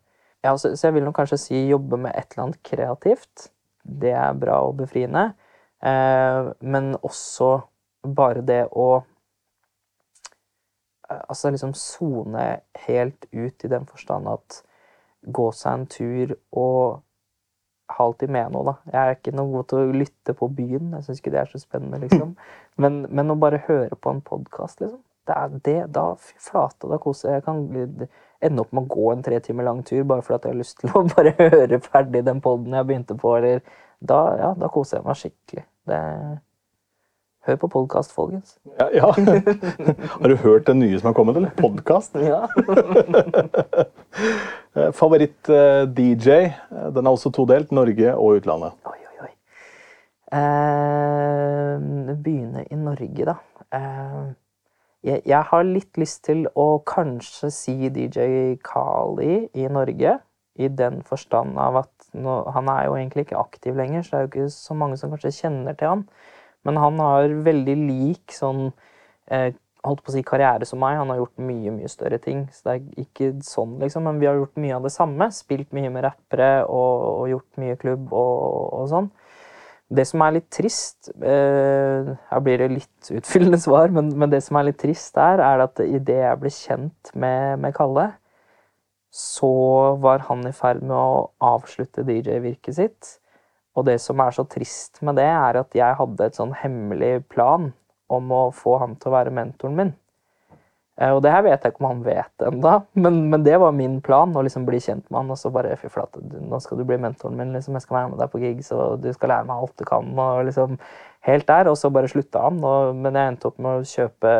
ja, så, så jeg vil nok kanskje si jobbe med et eller annet kreativt det er bra og befriende. Eh, men også bare det å eh, Altså liksom sone helt ut i den forstand at gå seg en tur og ha alltid med noe, da. Jeg er ikke noe god til å lytte på byen. Jeg syns ikke det er så spennende, liksom. Men, men å bare høre på en podkast, liksom. Det er det, da fy flate, da koser jeg. Jeg kan ende opp med å gå en tre timer lang tur bare fordi jeg har lyst til å bare høre ferdig den poden jeg begynte på, eller da, ja, da koser jeg meg skikkelig. Det... Hør på podkast, folkens. Ja, ja. Har du hørt den nye som har kommet, eller? Podkast? Ja. Favoritt-DJ? Den er også todelt. Norge og utlandet. Oi, oi, oi. Eh, begynne i Norge, da. Eh, jeg, har litt lyst til å kanskje si DJ Kali i Norge. I den forstand av at nå, han er jo egentlig ikke aktiv lenger, så det er jo ikke så mange som kanskje kjenner til han. Men han har veldig lik sånn eh, holdt på å si karriere som meg. Han har gjort mye mye større ting. Så det er ikke sånn, liksom. Men vi har gjort mye av det samme. Spilt mye med rappere og, og gjort mye klubb og, og sånn. Det som er litt trist eh, Her blir det litt utfyllende svar, men, men det som er litt trist der, er at idet jeg ble kjent med, med Kalle, så var han i ferd med å avslutte DJ-virket sitt. Og det som er så trist med det, er at jeg hadde et sånn hemmelig plan om å få han til å være mentoren min. Eh, Og det her vet jeg ikke om han vet ennå, men, men det var min plan. Å liksom bli kjent med han og så bare Fy flate, nå skal du bli mentoren min. liksom, Jeg skal være med deg på gigs, og du skal lære meg alt du kan. og liksom Helt der. Og så bare slutta han. Og, men jeg endte opp med å kjøpe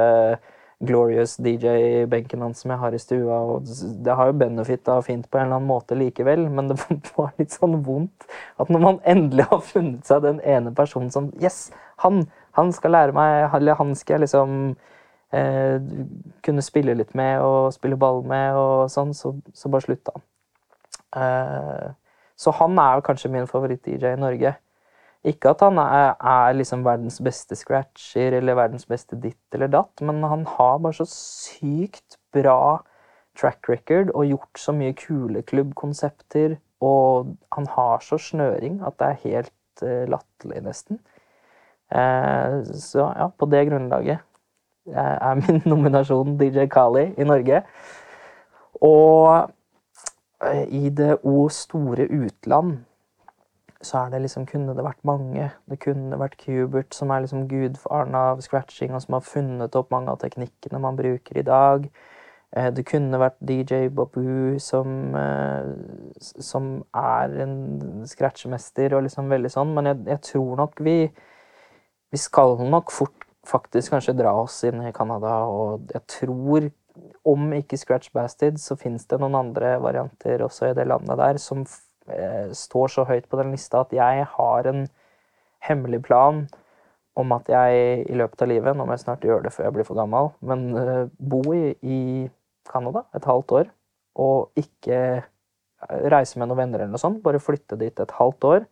Glorious DJ-benken hans som jeg har i stua. og Det har jo benefitta fint på en eller annen måte likevel, men det var litt sånn vondt at når man endelig har funnet seg den ene personen som Yes! Han, han skal lære meg Eller han skal liksom eh, kunne spille litt med og spille ball med og sånn, så, så bare slutta han. Eh, så han er jo kanskje min favoritt-DJ i Norge. Ikke at han er, er liksom verdens beste scratcher eller verdens beste ditt eller datt, men han har bare så sykt bra track record og gjort så mye kule klubbkonsepter. Og han har så snøring at det er helt uh, latterlig, nesten. Uh, så ja, på det grunnlaget er min nominasjon DJ Kali i Norge. Og uh, i det o store utland så er det liksom, kunne det vært mange. Det kunne vært Kubert, som er liksom gudfaren av scratching, og som har funnet opp mange av teknikkene man bruker i dag. Eh, det kunne vært DJ Babu, som, eh, som er en scratchemester og liksom veldig sånn, men jeg, jeg, tror nok vi Vi skal nok fort faktisk kanskje dra oss inn i Canada, og jeg tror om ikke Scratch Bastard, så fins det noen andre varianter også i det landet der som eh, står så høyt på den lista at jeg har en hemmelig plan om at jeg i løpet av livet, nå må jeg snart gjøre det før jeg blir for gammel, men eh, bo i, i Canada et halvt år og ikke eh, reise med noen venner eller noe sånt, bare flytte dit et halvt år.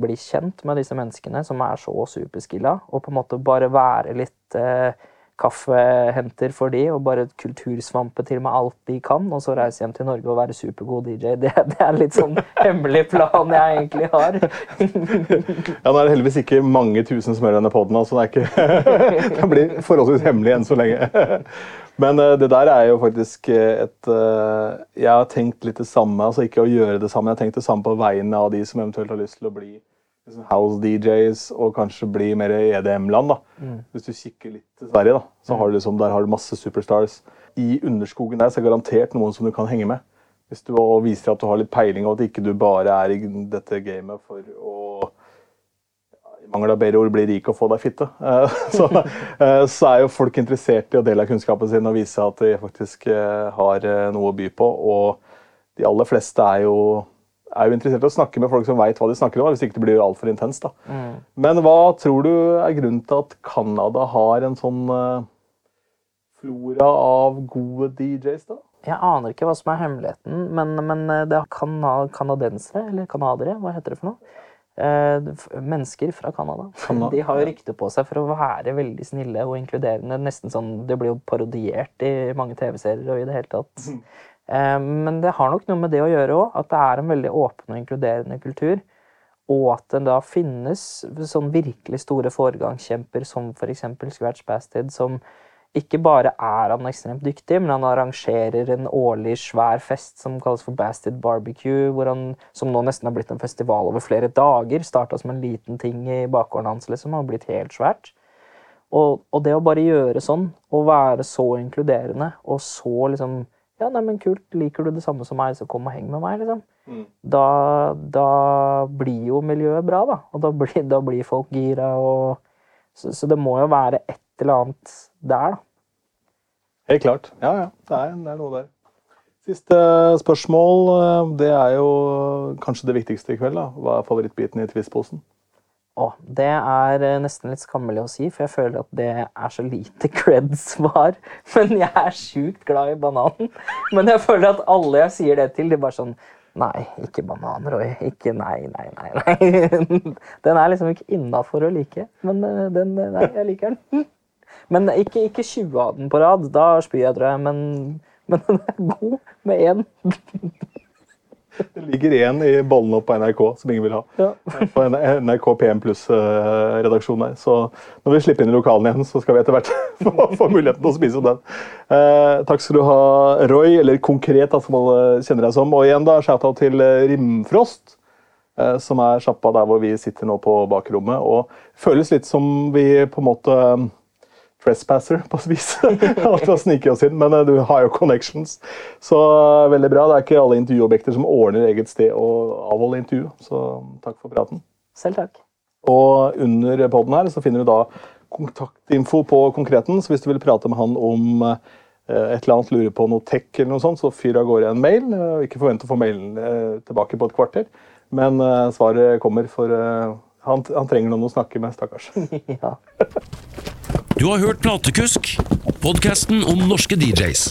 Bli kjent med disse menneskene som er så superskilla, og på en måte bare være litt eh, kaffehenter for de, og bare kultursvampe til med alt de kan, og så reise hjem til Norge og være supergod DJ. Det, det er litt sånn hemmelig plan jeg egentlig har. ja, Nå er det heldigvis ikke mange tusen som hører denne poden, så det, er ikke, det blir forholdsvis hemmelig enn så lenge. Men uh, det der er jo faktisk eh, et uh, Jeg har tenkt litt det samme, altså ikke å gjøre det samme, jeg har tenkt det samme på vegne av de som eventuelt har lyst til å bli liksom, house DJs og kanskje bli mer EDM-land. da. Mm. Hvis du kikker litt til Sverige, da, så har du liksom, der har du masse superstars. I underskogen der så er det garantert noen som du kan henge med. Hvis du viser at du har litt peiling, og at ikke du bare er i dette gamet for å i mangel av bedre ord bli rik og få deg fitte. Eh, så, eh, så, er jo folk interessert i å dele kunnskapen sin og vise at de faktisk eh, har noe å by på. Og de aller fleste er jo er jo interessert i å snakke med folk som veit hva de snakker om, hvis ikke det blir altfor intenst. Mm. Men hva tror du er grunnen til at Canada har en sånn flora av gode DJs? da? Jeg aner ikke hva som er hemmeligheten, men, men det er kanadensere, eller canadere, hva heter det for noe? Eh, mennesker fra Canada. De har jo rykte på seg for å være veldig snille og inkluderende. nesten sånn, Det blir jo parodiert i mange TV-serier og i det hele tatt. Mm. Eh, men det har nok noe med det å gjøre òg, at det er en veldig åpen og inkluderende kultur. Og at det da finnes sånn virkelig store foregangskjemper som f.eks. Scratch Bastard, som ikke bare er han ekstremt dyktig, men han arrangerer en årlig svær fest som kalles for Bastard Barbecue, han, som nå nesten har blitt en festival over flere dager. Starta som en liten ting i bakgården hans, liksom, og blitt helt svært. Og, og, det å bare gjøre sånn, og være så inkluderende, og så liksom ja, neimen, kult. Liker du det samme som meg, så kom og heng med meg. liksom. Mm. Da, da, blir jo miljøet bra, da. Og da blir, da blir folk gira. Og, så, så, det må jo være et eller annet der, da. Helt klart. Ja, ja. Det er, det er noe der. Siste spørsmål. Eh, det er jo kanskje det viktigste i kveld. da. Hva er favorittbiten i Twist-posen? Å, det er eh, nesten litt skammelig å si, for jeg føler at det er så lite cred-svar. Men jeg er sjukt glad i bananen. Men jeg føler at alle jeg sier det til, de bare sånn Nei, ikke banan, Roy. Ikke nei, nei, nei. nei. Den er liksom ikke innafor å like. Men eh, den Nei, jeg liker den. Men ikke, ikke 20 av den på rad. Da spyr jeg, tror jeg. Men, men den er god med én. Det ligger én i ballen opp på NRK som ingen vil ha. Ja. På NRK PM Pluss-redaksjonen her. Så når vi slipper inn i lokalene igjen, så skal vi etter hvert få, få muligheten til å spise den. Eh, takk skal du ha, Roy, eller Konkret, som alle kjenner deg som. Og igjen da, shout-out til eh, Rimfrost. Eh, som er sjappa der hvor vi sitter nå på bakrommet. Og føles litt som vi på en måte trespasser, på et vis. At vi har oss inn, men eh, du har jo connections. Så uh, veldig bra. Det er ikke alle intervjuobjekter som ordner eget sted å avholde intervju, så takk for praten. Selv takk. Og under poden her så finner du da kontaktinfo på Konkreten, så hvis du vil prate med han om uh, et eller annet, lurer på noe tech eller noe sånt, så fyr av gårde en mail. Ikke forvent å få mailen tilbake på et kvarter, men svaret kommer, for han, han trenger noen å snakke med, stakkars. ja. Du har hørt Platekusk, Podkasten om norske DJs.